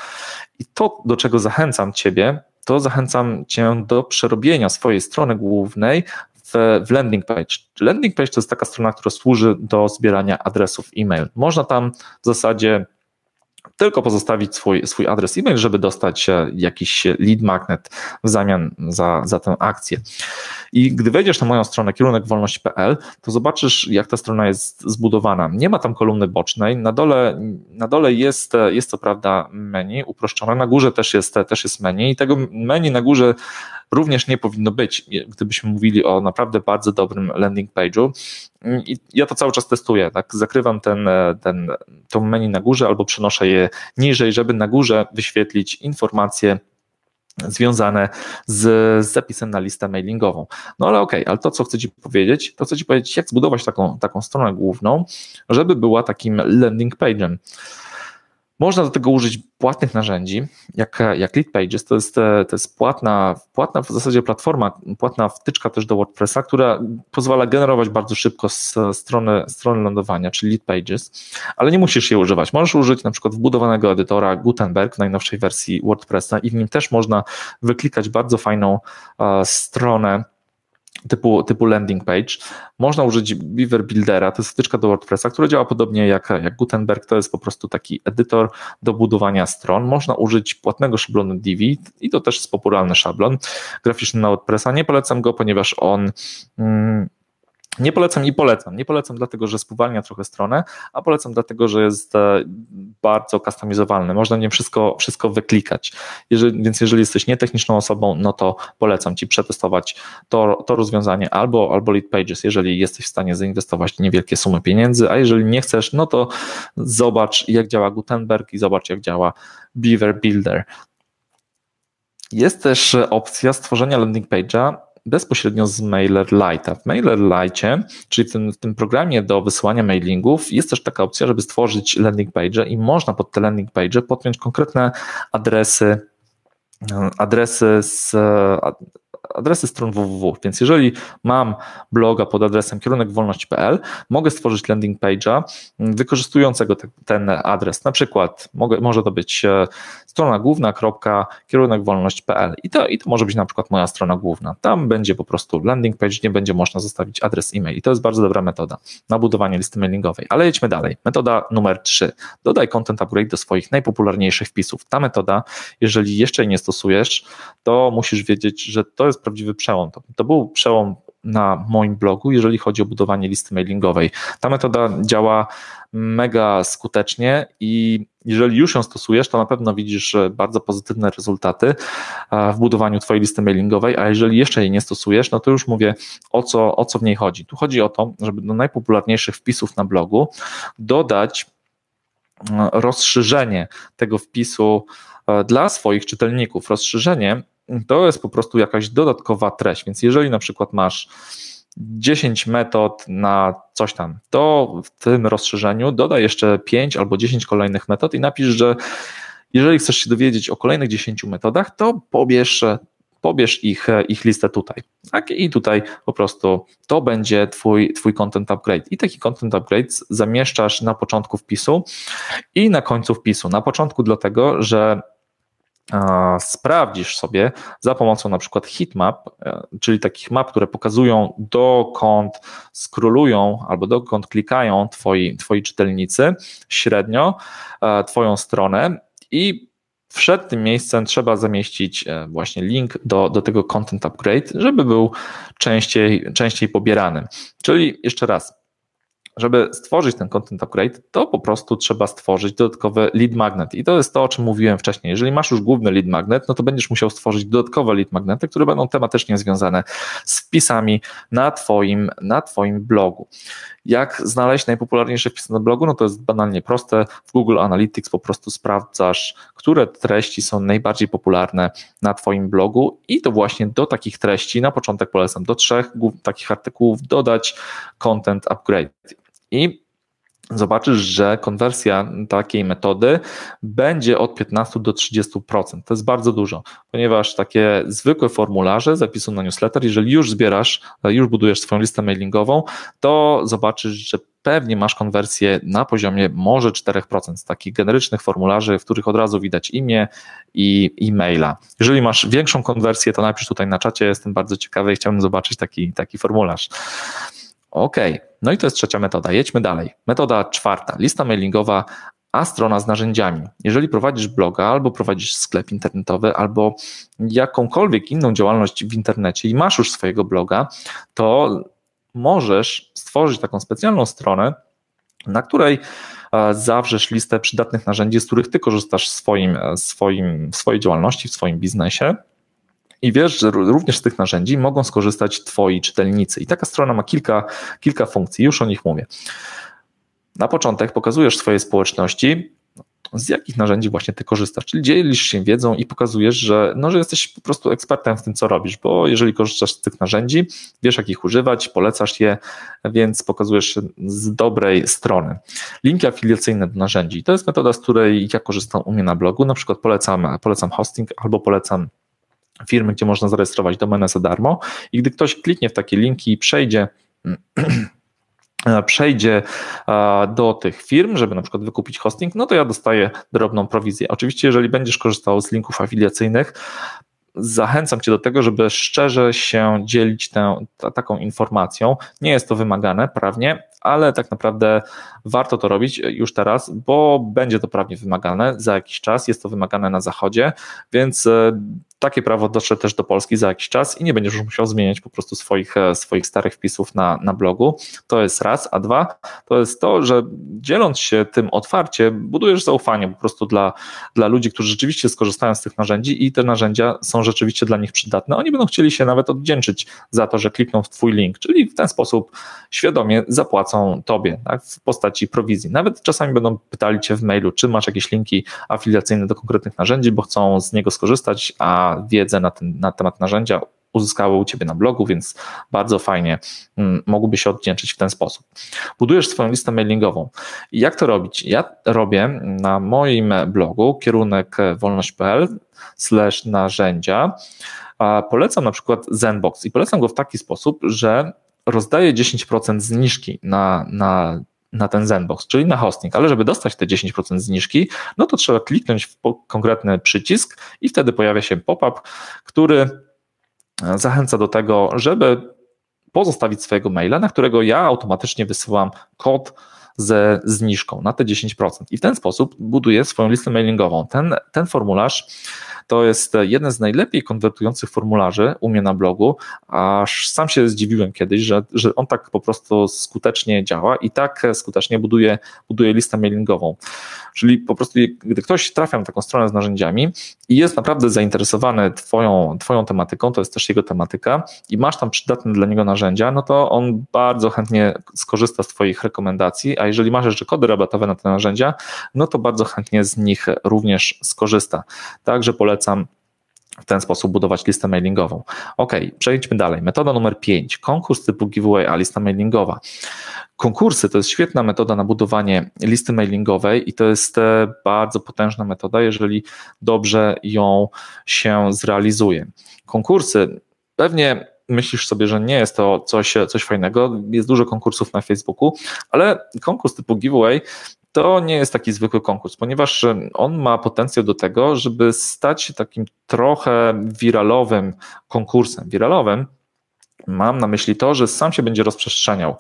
A: I to, do czego zachęcam Ciebie, to zachęcam Cię do przerobienia swojej strony głównej w, w landing page. Landing page to jest taka strona, która służy do zbierania adresów e-mail. Można tam w zasadzie tylko pozostawić swój, swój adres e-mail, żeby dostać jakiś lead magnet w zamian za, za tę akcję. I gdy wejdziesz na moją stronę kierunekwolność.pl, to zobaczysz, jak ta strona jest zbudowana. Nie ma tam kolumny bocznej, na dole, na dole jest, jest co prawda menu uproszczone, na górze też jest, też jest menu i tego menu na górze również nie powinno być, gdybyśmy mówili o naprawdę bardzo dobrym landing page'u. I ja to cały czas testuję, tak? Zakrywam ten, ten, to menu na górze albo przenoszę je niżej, żeby na górze wyświetlić informacje związane z, z zapisem na listę mailingową. No ale okej, okay, ale to co chcę Ci powiedzieć, to chcę Ci powiedzieć, jak zbudować taką, taką stronę główną, żeby była takim landing page'em. Można do tego użyć płatnych narzędzi, jak, jak Lead Pages. To jest, to jest płatna, płatna w zasadzie platforma, płatna wtyczka też do WordPressa, która pozwala generować bardzo szybko z strony, strony lądowania, czyli Lead Pages, ale nie musisz je używać. Możesz użyć na przykład wbudowanego edytora Gutenberg w najnowszej wersji WordPressa i w nim też można wyklikać bardzo fajną uh, stronę typu, typu landing page. Można użyć Beaver Buildera, to jest wtyczka do WordPressa, która działa podobnie jak, jak Gutenberg, to jest po prostu taki edytor do budowania stron. Można użyć płatnego szablonu Divi i to też jest popularny szablon graficzny na WordPressa. Nie polecam go, ponieważ on mm, nie polecam i polecam. Nie polecam dlatego, że spowalnia trochę stronę, a polecam dlatego, że jest e, bardzo customizowalny. Można nie wszystko, wszystko wyklikać. Jeżeli, więc jeżeli jesteś nietechniczną osobą, no to polecam Ci przetestować to, to rozwiązanie albo, albo Lead Pages, jeżeli jesteś w stanie zainwestować niewielkie sumy pieniędzy, a jeżeli nie chcesz, no to zobacz jak działa Gutenberg i zobacz jak działa Beaver Builder. Jest też opcja stworzenia landing page'a bezpośrednio z MailerLite. W MailerLite, czyli w tym, w tym programie do wysyłania mailingów, jest też taka opcja, żeby stworzyć landing page i można pod te landing page podpiąć konkretne adresy adresy z adresy stron www. Więc jeżeli mam bloga pod adresem kierunekwolność.pl, mogę stworzyć landing page'a wykorzystującego te, ten adres. Na przykład mogę, może to być e, strona główna, kierunekwolność.pl i to, i to może być na przykład moja strona główna. Tam będzie po prostu landing page, nie będzie można zostawić adres e-mail i to jest bardzo dobra metoda na budowanie listy mailingowej. Ale jedźmy dalej. Metoda numer 3. Dodaj content upgrade do swoich najpopularniejszych wpisów. Ta metoda, jeżeli jeszcze jej nie stosujesz, to musisz wiedzieć, że to jest prawdziwy przełom. To, to był przełom na moim blogu, jeżeli chodzi o budowanie listy mailingowej. Ta metoda działa mega skutecznie i jeżeli już ją stosujesz, to na pewno widzisz bardzo pozytywne rezultaty w budowaniu Twojej listy mailingowej, a jeżeli jeszcze jej nie stosujesz, no to już mówię o co, o co w niej chodzi. Tu chodzi o to, żeby do najpopularniejszych wpisów na blogu dodać rozszerzenie tego wpisu dla swoich czytelników. Rozszerzenie to jest po prostu jakaś dodatkowa treść. Więc jeżeli na przykład masz 10 metod na coś tam, to w tym rozszerzeniu dodaj jeszcze 5 albo 10 kolejnych metod i napisz, że jeżeli chcesz się dowiedzieć o kolejnych 10 metodach, to pobierz, pobierz ich, ich listę tutaj. Tak? I tutaj po prostu to będzie twój, twój content upgrade. I taki content upgrade zamieszczasz na początku wpisu i na końcu wpisu. Na początku dlatego, że sprawdzisz sobie za pomocą na przykład heatmap, e, czyli takich map, które pokazują dokąd skrolują albo dokąd klikają twoi, twoi czytelnicy średnio e, twoją stronę i przed tym miejscem trzeba zamieścić e, właśnie link do, do tego content upgrade, żeby był częściej, częściej pobierany. Czyli jeszcze raz, żeby stworzyć ten content upgrade, to po prostu trzeba stworzyć dodatkowy lead magnet. I to jest to, o czym mówiłem wcześniej. Jeżeli masz już główny lead magnet, no to będziesz musiał stworzyć dodatkowe lead magnety, które będą tematycznie związane z wpisami na Twoim, na twoim blogu. Jak znaleźć najpopularniejsze wpisy na blogu? No to jest banalnie proste. W Google Analytics po prostu sprawdzasz, które treści są najbardziej popularne na Twoim blogu i to właśnie do takich treści na początek polecam do trzech takich artykułów dodać content upgrade. I zobaczysz, że konwersja takiej metody będzie od 15 do 30%. To jest bardzo dużo, ponieważ takie zwykłe formularze zapisu na newsletter, jeżeli już zbierasz, już budujesz swoją listę mailingową, to zobaczysz, że pewnie masz konwersję na poziomie może 4% z takich generycznych formularzy, w których od razu widać imię i e-maila. Jeżeli masz większą konwersję, to napisz tutaj na czacie, jestem bardzo ciekawy i chciałbym zobaczyć taki, taki formularz. OK, no i to jest trzecia metoda. Jedźmy dalej. Metoda czwarta, lista mailingowa, a strona z narzędziami. Jeżeli prowadzisz bloga, albo prowadzisz sklep internetowy, albo jakąkolwiek inną działalność w internecie i masz już swojego bloga, to możesz stworzyć taką specjalną stronę, na której e, zawrzesz listę przydatnych narzędzi, z których ty korzystasz w, swoim, e, swoim, w swojej działalności, w swoim biznesie i wiesz, że również z tych narzędzi mogą skorzystać Twoi czytelnicy. I taka strona ma kilka, kilka funkcji, już o nich mówię. Na początek pokazujesz swojej społeczności, z jakich narzędzi właśnie ty korzystasz. Czyli dzielisz się wiedzą i pokazujesz, że, no, że jesteś po prostu ekspertem w tym, co robisz, bo jeżeli korzystasz z tych narzędzi, wiesz, jak ich używać, polecasz je, więc pokazujesz się z dobrej strony. Linki afiliacyjne do narzędzi to jest metoda, z której ja korzystam u mnie na blogu. Na przykład polecam, polecam hosting albo polecam firmy, gdzie można zarejestrować domenę za darmo i gdy ktoś kliknie w takie linki i przejdzie przejdzie do tych firm, żeby na przykład wykupić hosting, no to ja dostaję drobną prowizję. Oczywiście, jeżeli będziesz korzystał z linków afiliacyjnych, zachęcam Cię do tego, żeby szczerze się dzielić tę, taką informacją. Nie jest to wymagane prawnie, ale tak naprawdę warto to robić już teraz, bo będzie to prawnie wymagane za jakiś czas. Jest to wymagane na zachodzie, więc e, takie prawo dotrze też do Polski za jakiś czas i nie będziesz już musiał zmieniać po prostu swoich, e, swoich starych wpisów na, na blogu. To jest raz, a dwa to jest to, że dzieląc się tym otwarcie, budujesz zaufanie po prostu dla, dla ludzi, którzy rzeczywiście skorzystają z tych narzędzi i te narzędzia są rzeczywiście dla nich przydatne. Oni będą chcieli się nawet oddzięczyć za to, że klikną w Twój link, czyli w ten sposób świadomie zapłacą Tobie tak, w postaci prowizji. Nawet czasami będą pytali Cię w mailu, czy masz jakieś linki afiliacyjne do konkretnych narzędzi, bo chcą z niego skorzystać, a wiedzę na, ten, na temat narzędzia uzyskały u Ciebie na blogu, więc bardzo fajnie mm, mogłyby się oddzięczyć w ten sposób. Budujesz swoją listę mailingową. Jak to robić? Ja robię na moim blogu kierunek wolność.pl slash narzędzia. Polecam na przykład Zenbox i polecam go w taki sposób, że rozdaję 10% zniżki na, na na ten Zenbox, czyli na hosting, ale żeby dostać te 10% zniżki, no to trzeba kliknąć w konkretny przycisk i wtedy pojawia się pop-up, który e, zachęca do tego, żeby pozostawić swojego maila, na którego ja automatycznie wysyłam kod ze zniżką na te 10%. I w ten sposób buduję swoją listę mailingową. Ten, ten formularz to jest jeden z najlepiej konwertujących formularzy u mnie na blogu, aż sam się zdziwiłem kiedyś, że, że on tak po prostu skutecznie działa i tak skutecznie buduje, buduje listę mailingową. Czyli po prostu, gdy ktoś trafia na taką stronę z narzędziami i jest naprawdę zainteresowany twoją, twoją tematyką, to jest też jego tematyka, i masz tam przydatne dla niego narzędzia, no to on bardzo chętnie skorzysta z Twoich rekomendacji, a jeżeli masz jeszcze kody rabatowe na te narzędzia, no to bardzo chętnie z nich również skorzysta. Także polecam w ten sposób budować listę mailingową. Ok, przejdźmy dalej. Metoda numer 5. Konkurs typu giveaway, a lista mailingowa. Konkursy to jest świetna metoda na budowanie listy mailingowej i to jest e, bardzo potężna metoda, jeżeli dobrze ją się zrealizuje. Konkursy pewnie myślisz sobie, że nie jest to coś, coś fajnego, jest dużo konkursów na Facebooku, ale konkurs typu giveaway to nie jest taki zwykły konkurs, ponieważ on ma potencjał do tego, żeby stać się takim trochę wiralowym konkursem. Wiralowym, Mam na myśli to, że sam się będzie rozprzestrzeniał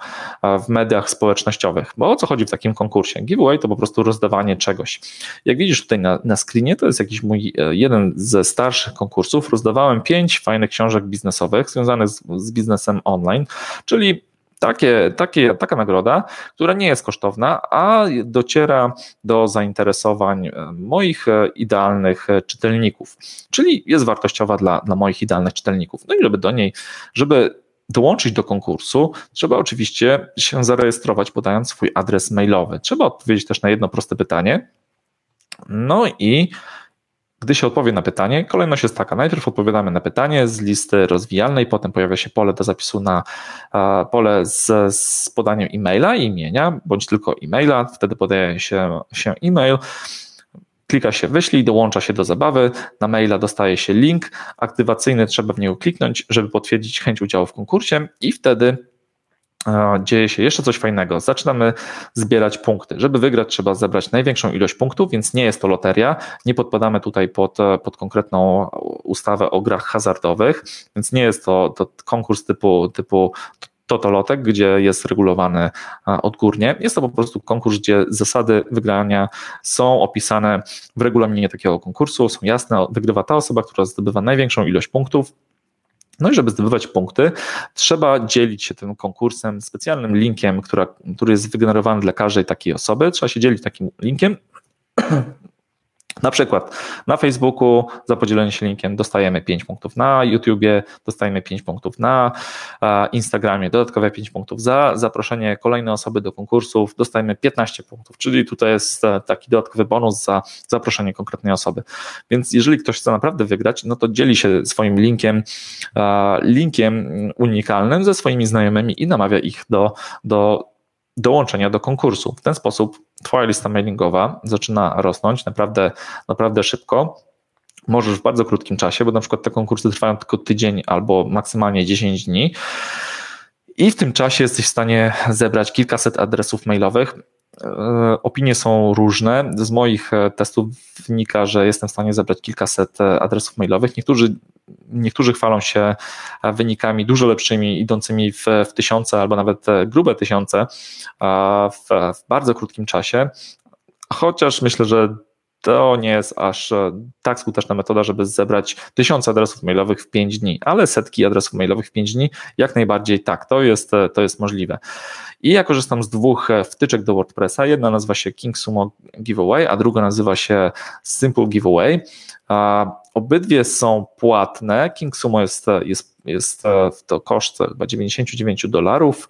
A: w mediach społecznościowych. Bo o co chodzi w takim konkursie? Giveaway to po prostu rozdawanie czegoś. Jak widzisz tutaj na, na screenie, to jest jakiś mój e, jeden ze starszych konkursów. Rozdawałem pięć fajnych książek biznesowych związanych z, z biznesem online, czyli takie, takie, taka nagroda, która nie jest kosztowna, a dociera do zainteresowań e, moich e, idealnych e, czytelników, czyli jest wartościowa dla, dla moich idealnych czytelników. No i żeby do niej, żeby dołączyć do konkursu, trzeba oczywiście się zarejestrować, podając swój adres mailowy. Trzeba odpowiedzieć też na jedno proste pytanie. No i gdy się odpowie na pytanie, kolejność jest taka. Najpierw odpowiadamy na pytanie z listy rozwijalnej, potem pojawia się pole do zapisu na pole z, z podaniem e-maila imienia, bądź tylko e-maila. Wtedy podaje się, się e-mail. Klika się wyślij, dołącza się do zabawy, na maila dostaje się link aktywacyjny, trzeba w niego kliknąć, żeby potwierdzić chęć udziału w konkursie i wtedy dzieje się jeszcze coś fajnego. Zaczynamy zbierać punkty. Żeby wygrać, trzeba zebrać największą ilość punktów, więc nie jest to loteria. Nie podpadamy tutaj pod, pod konkretną ustawę o grach hazardowych, więc nie jest to, to konkurs typu, typu totolotek, gdzie jest regulowany odgórnie. Jest to po prostu konkurs, gdzie zasady wygrania są opisane w regulaminie takiego konkursu, są jasne. Wygrywa ta osoba, która zdobywa największą ilość punktów no i żeby zdobywać punkty, trzeba dzielić się tym konkursem specjalnym linkiem, która, który jest wygenerowany dla każdej takiej osoby. Trzeba się dzielić takim linkiem. Na przykład na Facebooku za podzielenie się linkiem dostajemy 5 punktów, na YouTubie dostajemy 5 punktów, na Instagramie dodatkowe 5 punktów, za zaproszenie kolejnej osoby do konkursów dostajemy 15 punktów, czyli tutaj jest e, taki dodatkowy bonus za zaproszenie konkretnej osoby. Więc jeżeli ktoś chce naprawdę wygrać, no to dzieli się swoim linkiem, linkiem unikalnym ze swoimi znajomymi i namawia ich do, do dołączenia do konkursu. W ten sposób Twoja lista mailingowa zaczyna rosnąć naprawdę, naprawdę szybko. Możesz w bardzo krótkim czasie, bo na przykład te konkursy trwają tylko tydzień albo maksymalnie 10 dni. I w tym czasie jesteś w stanie zebrać kilkaset adresów mailowych. E, opinie są różne. Z moich e, testów wynika, że jestem w stanie zebrać kilkaset e, adresów mailowych. Niektórzy niektórzy chwalą się wynikami dużo lepszymi, idącymi w, w tysiące albo nawet grube tysiące w, w bardzo krótkim czasie. Chociaż myślę, że to nie jest aż tak skuteczna metoda, żeby zebrać tysiące adresów mailowych w 5 dni, ale setki adresów mailowych w 5 dni, jak najbardziej tak, to jest, to jest możliwe. I ja korzystam z dwóch wtyczek do WordPressa. Jedna nazywa się King Sumo Giveaway, a druga nazywa się Simple Giveaway. Obydwie są płatne. King Sumo jest, jest, jest to koszt chyba 99 dolarów,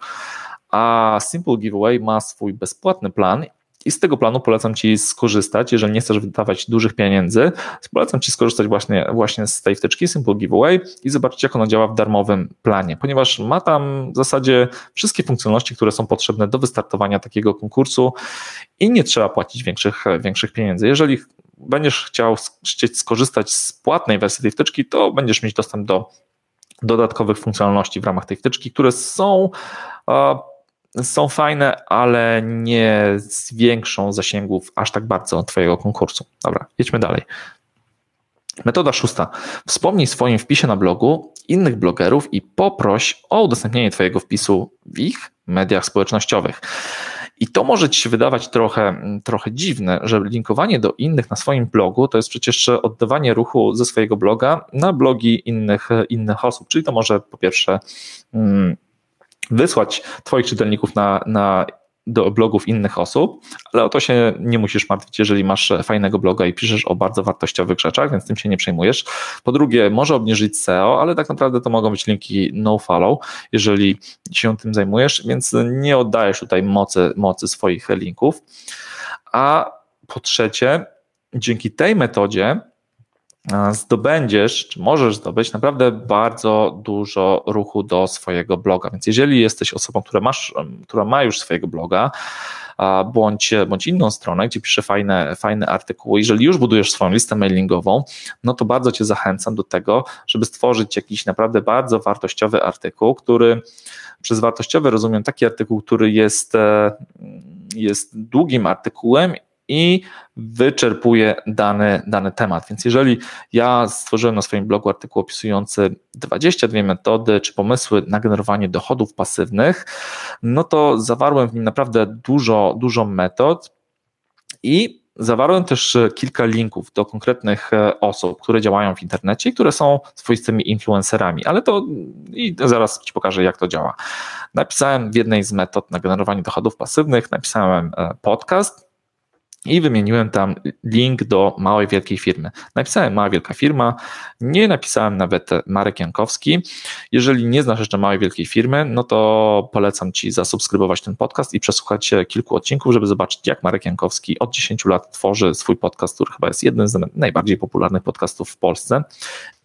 A: a Simple Giveaway ma swój bezpłatny plan i z tego planu polecam Ci skorzystać, jeżeli nie chcesz wydawać dużych pieniędzy, polecam Ci skorzystać właśnie, właśnie z tej wtyczki Simple Giveaway i zobaczyć, jak ona działa w darmowym planie, ponieważ ma tam w zasadzie wszystkie funkcjonalności, które są potrzebne do wystartowania takiego konkursu i nie trzeba płacić większych, większych pieniędzy. Jeżeli będziesz chciał skorzystać z płatnej wersji tej wtyczki, to będziesz mieć dostęp do dodatkowych funkcjonalności w ramach tej wtyczki, które są są fajne, ale nie zwiększą zasięgów aż tak bardzo Twojego konkursu. Dobra, jedźmy dalej. Metoda szósta. Wspomnij w swoim wpisie na blogu innych blogerów i poproś o udostępnienie Twojego wpisu w ich mediach społecznościowych. I to może Ci się wydawać trochę, trochę dziwne, że linkowanie do innych na swoim blogu to jest przecież oddawanie ruchu ze swojego bloga na blogi innych, innych osób. Czyli to może po pierwsze mm, wysłać Twoich czytelników na, na do blogów innych osób, ale o to się nie musisz martwić, jeżeli masz fajnego bloga i piszesz o bardzo wartościowych rzeczach, więc tym się nie przejmujesz. Po drugie, może obniżyć SEO, ale tak naprawdę to mogą być linki no-follow, jeżeli się tym zajmujesz, więc nie oddajesz tutaj mocy, mocy swoich linków. A po trzecie, dzięki tej metodzie zdobędziesz, czy możesz zdobyć naprawdę bardzo dużo ruchu do swojego bloga. Więc jeżeli jesteś osobą, która, masz, która ma już swojego bloga, bądź, bądź inną stronę, gdzie pisze fajne, fajne artykuły, jeżeli już budujesz swoją listę mailingową, no to bardzo Cię zachęcam do tego, żeby stworzyć jakiś naprawdę bardzo wartościowy artykuł, który przez wartościowy rozumiem taki artykuł, który jest, e, jest długim artykułem i wyczerpuje dany, dany temat. Więc jeżeli ja stworzyłem na swoim blogu artykuł opisujący 22 metody czy pomysły na generowanie dochodów pasywnych, no to zawarłem w nim naprawdę dużo, dużo metod i Zawarłem też kilka linków do konkretnych e, osób, które działają w internecie i które są swoistymi influencerami, ale to i zaraz Ci pokażę, jak to działa. Napisałem w jednej z metod na generowanie dochodów pasywnych, napisałem e, podcast, i wymieniłem tam link do małej, wielkiej firmy. Napisałem mała, wielka firma, nie napisałem nawet Marek Jankowski. Jeżeli nie znasz jeszcze małej, wielkiej firmy, no to polecam Ci zasubskrybować ten podcast i przesłuchać kilku odcinków, żeby zobaczyć, jak Marek Jankowski od 10 lat tworzy swój podcast, który chyba jest jednym z najbardziej popularnych podcastów w Polsce.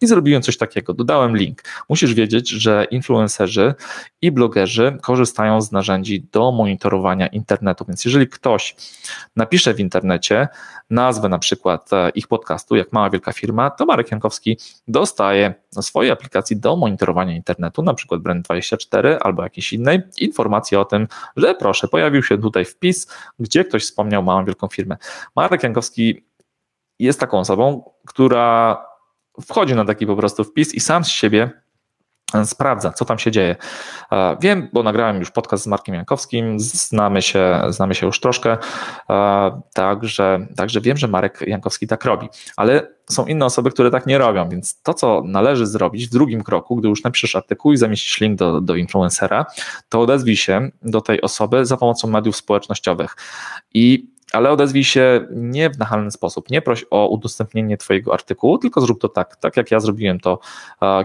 A: I zrobiłem coś takiego, dodałem link. Musisz wiedzieć, że influencerzy i blogerzy korzystają z narzędzi do monitorowania internetu, więc jeżeli ktoś napisze w internecie nazwę na przykład e, ich podcastu, jak mała wielka firma, to Marek Jankowski dostaje swojej aplikacji do monitorowania internetu, na przykład Brand24 albo jakiejś innej, informację o tym, że proszę, pojawił się tutaj wpis, gdzie ktoś wspomniał małą wielką firmę. Marek Jankowski jest taką osobą, która wchodzi na taki po prostu wpis i sam z siebie sprawdza, co tam się dzieje. E, wiem, bo nagrałem już podcast z Markiem Jankowskim, znamy się, znamy się już troszkę, e, także, także wiem, że Marek Jankowski tak robi, ale są inne osoby, które tak nie robią, więc to, co należy zrobić w drugim kroku, gdy już napiszesz artykuł i zamieścisz link do, do influencera, to odezwij się do tej osoby za pomocą mediów społecznościowych i ale odezwij się nie w nachalny sposób. Nie proś o udostępnienie Twojego artykułu, tylko zrób to tak, tak jak ja zrobiłem to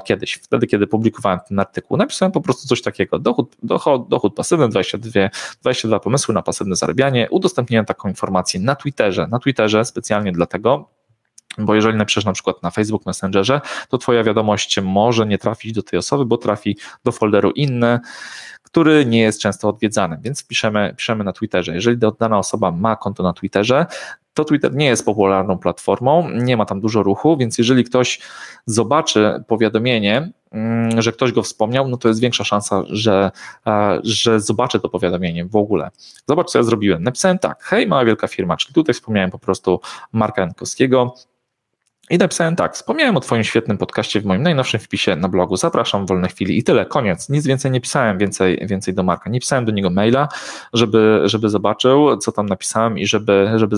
A: kiedyś. Wtedy, kiedy publikowałem ten artykuł, napisałem po prostu coś takiego. Dochód, dochód, dochód pasywny, 22, 22 pomysły na pasywne zarabianie. Udostępniłem taką informację na Twitterze. Na Twitterze specjalnie dlatego, bo jeżeli napiszesz na przykład na Facebook Messengerze, to Twoja wiadomość może nie trafić do tej osoby, bo trafi do folderu inny, który nie jest często odwiedzany, więc piszemy, piszemy na Twitterze. Jeżeli dana osoba ma konto na Twitterze, to Twitter nie jest popularną platformą, nie ma tam dużo ruchu, więc jeżeli ktoś zobaczy powiadomienie, mm, że ktoś go wspomniał, no to jest większa szansa, że, że zobaczy to powiadomienie w ogóle. Zobacz, co ja zrobiłem. Napisałem tak, hej, mała wielka firma, czyli tutaj wspomniałem po prostu Marka Jankowskiego, i napisałem tak, wspomniałem o Twoim świetnym podcaście w moim najnowszym wpisie na blogu, zapraszam w wolne chwili. I tyle, koniec, nic więcej nie pisałem, więcej, więcej do Marka, nie pisałem do niego maila, żeby, żeby zobaczył, co tam napisałem i żeby, żeby,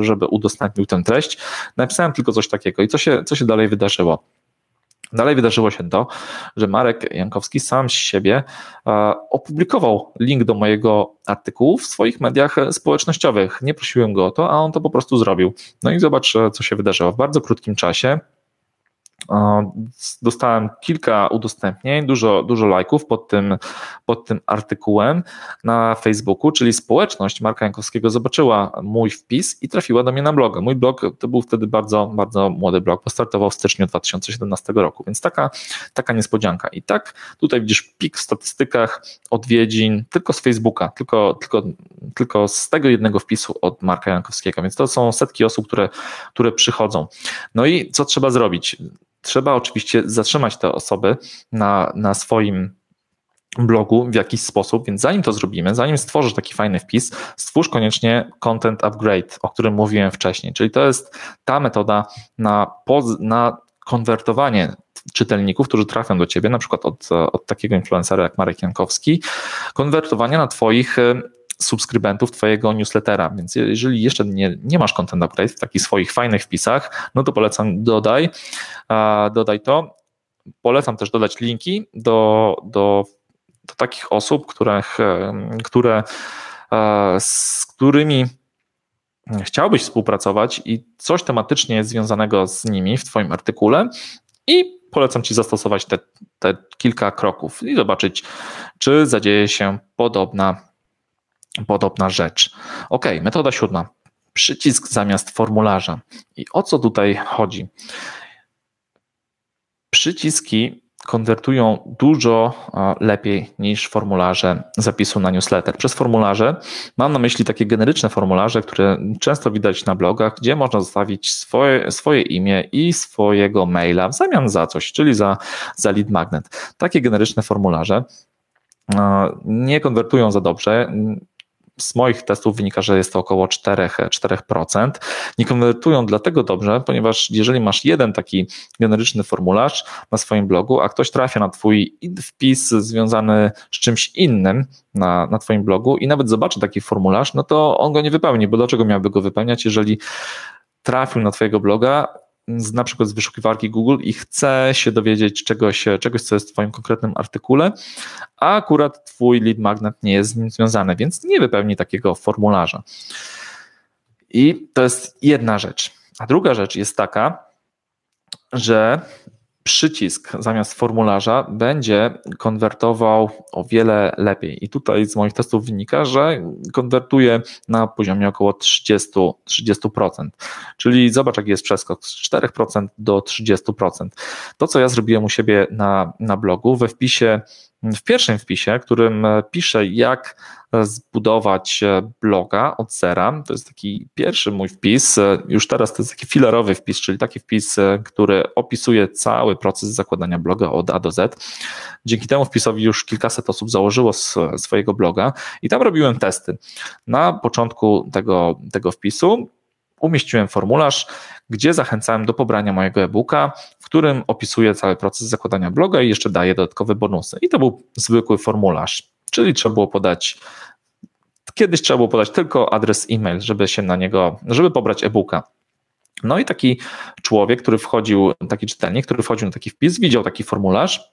A: żeby udostępnił tę treść, napisałem tylko coś takiego. I co się, co się dalej wydarzyło. Dalej wydarzyło się to, że Marek Jankowski sam z siebie opublikował link do mojego artykułu w swoich mediach społecznościowych. Nie prosiłem go o to, a on to po prostu zrobił. No i zobacz, e, co się wydarzyło. W bardzo krótkim czasie Dostałem kilka udostępnień, dużo, dużo lajków pod tym, pod tym artykułem na Facebooku, czyli społeczność Marka Jankowskiego zobaczyła mój wpis i trafiła do mnie na bloga. Mój blog to był wtedy bardzo, bardzo młody blog, postartował w styczniu 2017 roku, więc taka, taka niespodzianka. I tak tutaj widzisz pik w statystykach odwiedzin tylko z Facebooka, tylko, tylko, tylko z tego jednego wpisu od Marka Jankowskiego, więc to są setki osób, które, które przychodzą. No i co trzeba zrobić? Trzeba oczywiście zatrzymać te osoby na, na swoim blogu w jakiś sposób, więc zanim to zrobimy, zanim stworzysz taki fajny wpis, stwórz koniecznie content upgrade, o którym mówiłem wcześniej, czyli to jest ta metoda na, na konwertowanie czytelników, którzy trafią do ciebie, na przykład od, od takiego influencera jak Marek Jankowski, konwertowania na twoich subskrybentów Twojego newslettera. Więc jeżeli jeszcze nie, nie masz content upgrade w takich swoich fajnych wpisach, no to polecam dodaj, dodaj to. Polecam też dodać linki do, do, do takich osób, których, które, z którymi chciałbyś współpracować i coś tematycznie związanego z nimi w Twoim artykule i polecam Ci zastosować te, te kilka kroków i zobaczyć, czy zadzieje się podobna podobna rzecz. Ok, metoda siódma. Przycisk zamiast formularza. I o co tutaj chodzi? Przyciski konwertują dużo lepiej niż formularze zapisu na newsletter. Przez formularze mam na myśli takie generyczne formularze, które często widać na blogach, gdzie można zostawić swoje, swoje imię i swojego maila w zamian za coś, czyli za, za lead magnet. Takie generyczne formularze nie konwertują za dobrze z moich testów wynika, że jest to około 4%. 4%. Nie konwertują dlatego dobrze, ponieważ jeżeli masz jeden taki generyczny formularz na swoim blogu, a ktoś trafia na Twój wpis związany z czymś innym na, na Twoim blogu i nawet zobaczy taki formularz, no to on go nie wypełni, bo dlaczego miałby go wypełniać, jeżeli trafił na Twojego bloga, z, na przykład z wyszukiwarki Google i chce się dowiedzieć czegoś, czegoś, co jest w Twoim konkretnym artykule, a akurat Twój lead magnet nie jest z nim związany, więc nie wypełni takiego formularza. I to jest jedna rzecz. A druga rzecz jest taka, że przycisk zamiast formularza będzie konwertował o wiele lepiej. I tutaj z moich testów wynika, że konwertuje na poziomie około 30%. 30%. Czyli zobacz, jaki jest przeskok z 4% do 30%. To, co ja zrobiłem u siebie na, na blogu, we wpisie w pierwszym wpisie, którym e, piszę, jak e, zbudować e, bloga od zera, to jest taki pierwszy mój wpis, już teraz to jest taki filerowy wpis, czyli taki wpis, który opisuje cały proces zakładania bloga od A do Z. Dzięki temu wpisowi już kilkaset osób założyło swojego bloga i tam robiłem testy. Na początku tego, tego wpisu umieściłem formularz, gdzie zachęcałem do pobrania mojego e-booka, w którym opisuję cały proces zakładania bloga i jeszcze daję dodatkowe bonusy. I to był zwykły formularz, czyli trzeba było podać Kiedyś trzeba było podać tylko adres e-mail, żeby się na niego, żeby pobrać e-booka. No i taki człowiek, który wchodził, taki czytelnik, który wchodził na taki wpis, widział taki formularz,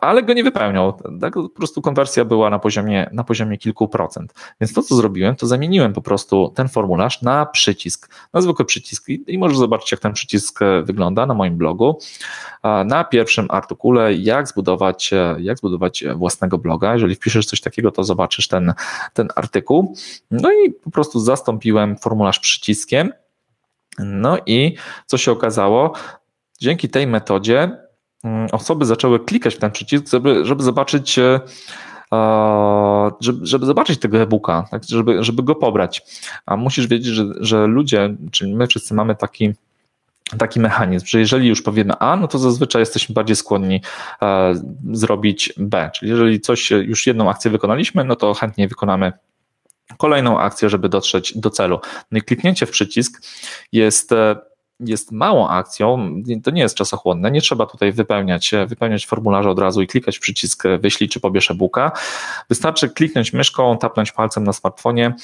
A: ale go nie wypełniał. Tak, po prostu konwersja była na poziomie, na poziomie kilku procent. Więc to, co zrobiłem, to zamieniłem po prostu ten formularz na przycisk, na zwykły przycisk. I możesz zobaczyć, jak ten przycisk e, wygląda na moim blogu. Na pierwszym artykule, jak zbudować, e, jak zbudować własnego bloga. Jeżeli wpiszesz coś takiego, to zobaczysz ten, ten artykuł. No i po prostu zastąpiłem formularz przyciskiem. No i co się okazało? Dzięki tej metodzie osoby zaczęły klikać w ten przycisk, żeby, żeby zobaczyć e, żeby, żeby zobaczyć tego e-booka, tak, żeby, żeby go pobrać. A musisz wiedzieć, że, że ludzie, czyli my wszyscy mamy taki taki mechanizm, że jeżeli już powiemy A, no to zazwyczaj jesteśmy bardziej skłonni e, zrobić B. Czyli jeżeli coś już jedną akcję wykonaliśmy, no to chętnie wykonamy kolejną akcję, żeby dotrzeć do celu. No i kliknięcie w przycisk jest e, jest małą akcją, to nie jest czasochłonne, nie trzeba tutaj wypełniać, wypełniać formularza od razu i klikać przycisk wyślij czy pobierz e-booka. Wystarczy kliknąć myszką, tapnąć palcem na smartfonie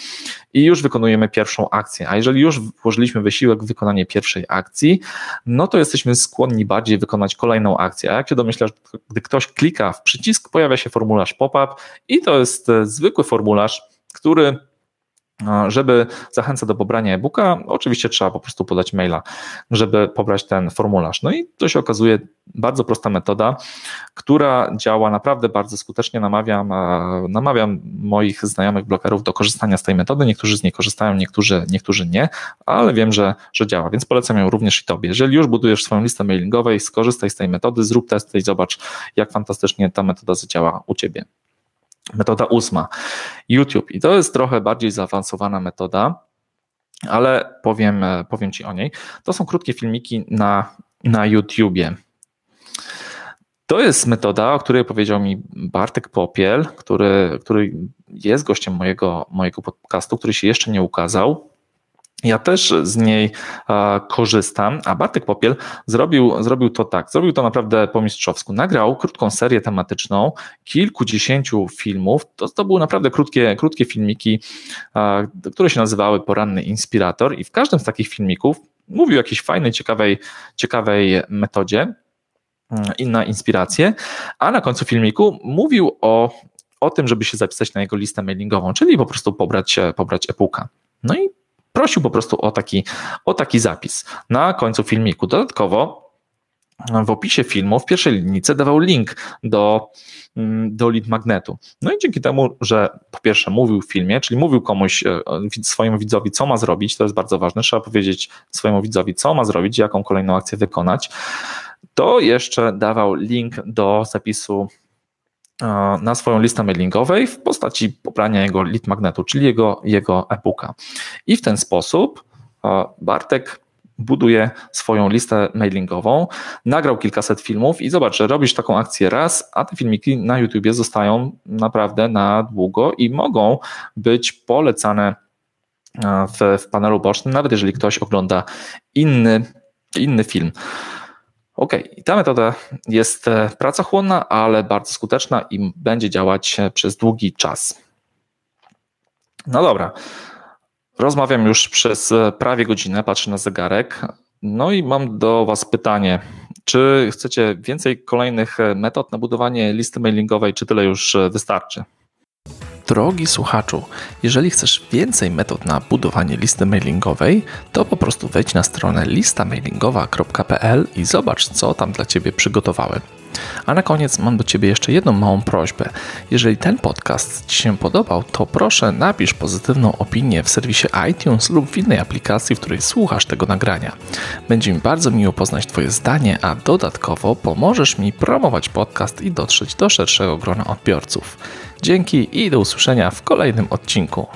A: i już wykonujemy pierwszą akcję. A jeżeli już włożyliśmy wysiłek w wykonanie pierwszej akcji, no to jesteśmy skłonni bardziej wykonać kolejną akcję. A jak się domyślasz, gdy ktoś klika w przycisk, pojawia się formularz pop-up i to jest zwykły formularz, który żeby zachęcać do pobrania e-booka, oczywiście trzeba po prostu podać maila, żeby pobrać ten formularz. No i to się okazuje bardzo prosta metoda, która działa naprawdę bardzo skutecznie. Namawiam, namawiam moich znajomych blokerów do korzystania z tej metody. Niektórzy z niej korzystają, niektórzy, niektórzy nie, ale wiem, że, że działa, więc polecam ją również i Tobie. Jeżeli już budujesz swoją listę mailingowej, skorzystaj z tej metody, zrób testy i zobacz, jak fantastycznie ta metoda zadziała u Ciebie. Metoda ósma, YouTube. I to jest trochę bardziej zaawansowana metoda, ale powiem, powiem Ci o niej. To są krótkie filmiki na, na YouTubie. To jest metoda, o której powiedział mi Bartek Popiel, który, który jest gościem mojego, mojego podcastu, który się jeszcze nie ukazał. Ja też z niej korzystam, a Bartek Popiel zrobił, zrobił to tak, zrobił to naprawdę po mistrzowsku. Nagrał krótką serię tematyczną, kilkudziesięciu filmów. To, to były naprawdę krótkie, krótkie filmiki, które się nazywały Poranny Inspirator i w każdym z takich filmików mówił o jakiejś fajnej, ciekawej, ciekawej metodzie mm, i na inspirację, a na końcu filmiku mówił o, o tym, żeby się zapisać na jego listę mailingową, czyli po prostu pobrać, pobrać e-booka. No i prosił po prostu o taki, o taki zapis na końcu filmiku. Dodatkowo w opisie filmu, w pierwszej linijce dawał link do, mm, do lead magnetu. No i dzięki temu, że po pierwsze mówił w filmie, czyli mówił komuś, e, swojemu widzowi, co ma zrobić, to jest bardzo ważne, trzeba powiedzieć swojemu widzowi, co ma zrobić, jaką kolejną akcję wykonać, to jeszcze dawał link do zapisu na swoją listę mailingowej w postaci pobrania jego lead magnetu, czyli jego, jego e-booka. I w ten sposób Bartek buduje swoją listę mailingową, nagrał kilkaset filmów i zobacz, że robisz taką akcję raz, a te filmiki na YouTubie zostają naprawdę na długo i mogą być polecane w, w panelu bocznym, nawet jeżeli ktoś ogląda inny, inny film. Ok, i ta metoda jest e, pracochłonna, ale bardzo skuteczna i będzie działać e, przez długi czas. No dobra, rozmawiam już przez e, prawie godzinę, patrzę na zegarek. No i mam do Was pytanie. Czy chcecie więcej kolejnych metod na budowanie listy mailingowej, czy tyle już wystarczy?
B: Drogi słuchaczu, jeżeli chcesz więcej metod na budowanie listy mailingowej, to po prostu wejdź na stronę listamailingowa.pl i zobacz, co tam dla Ciebie przygotowałem. A na koniec mam do Ciebie jeszcze jedną małą prośbę. Jeżeli ten podcast Ci się podobał, to proszę napisz pozytywną opinię w serwisie iTunes lub w innej aplikacji, w której słuchasz tego nagrania. Będzie mi bardzo miło poznać Twoje zdanie, a dodatkowo pomożesz mi promować podcast i dotrzeć do szerszego grona odbiorców. Dzięki i do usłyszenia w kolejnym odcinku.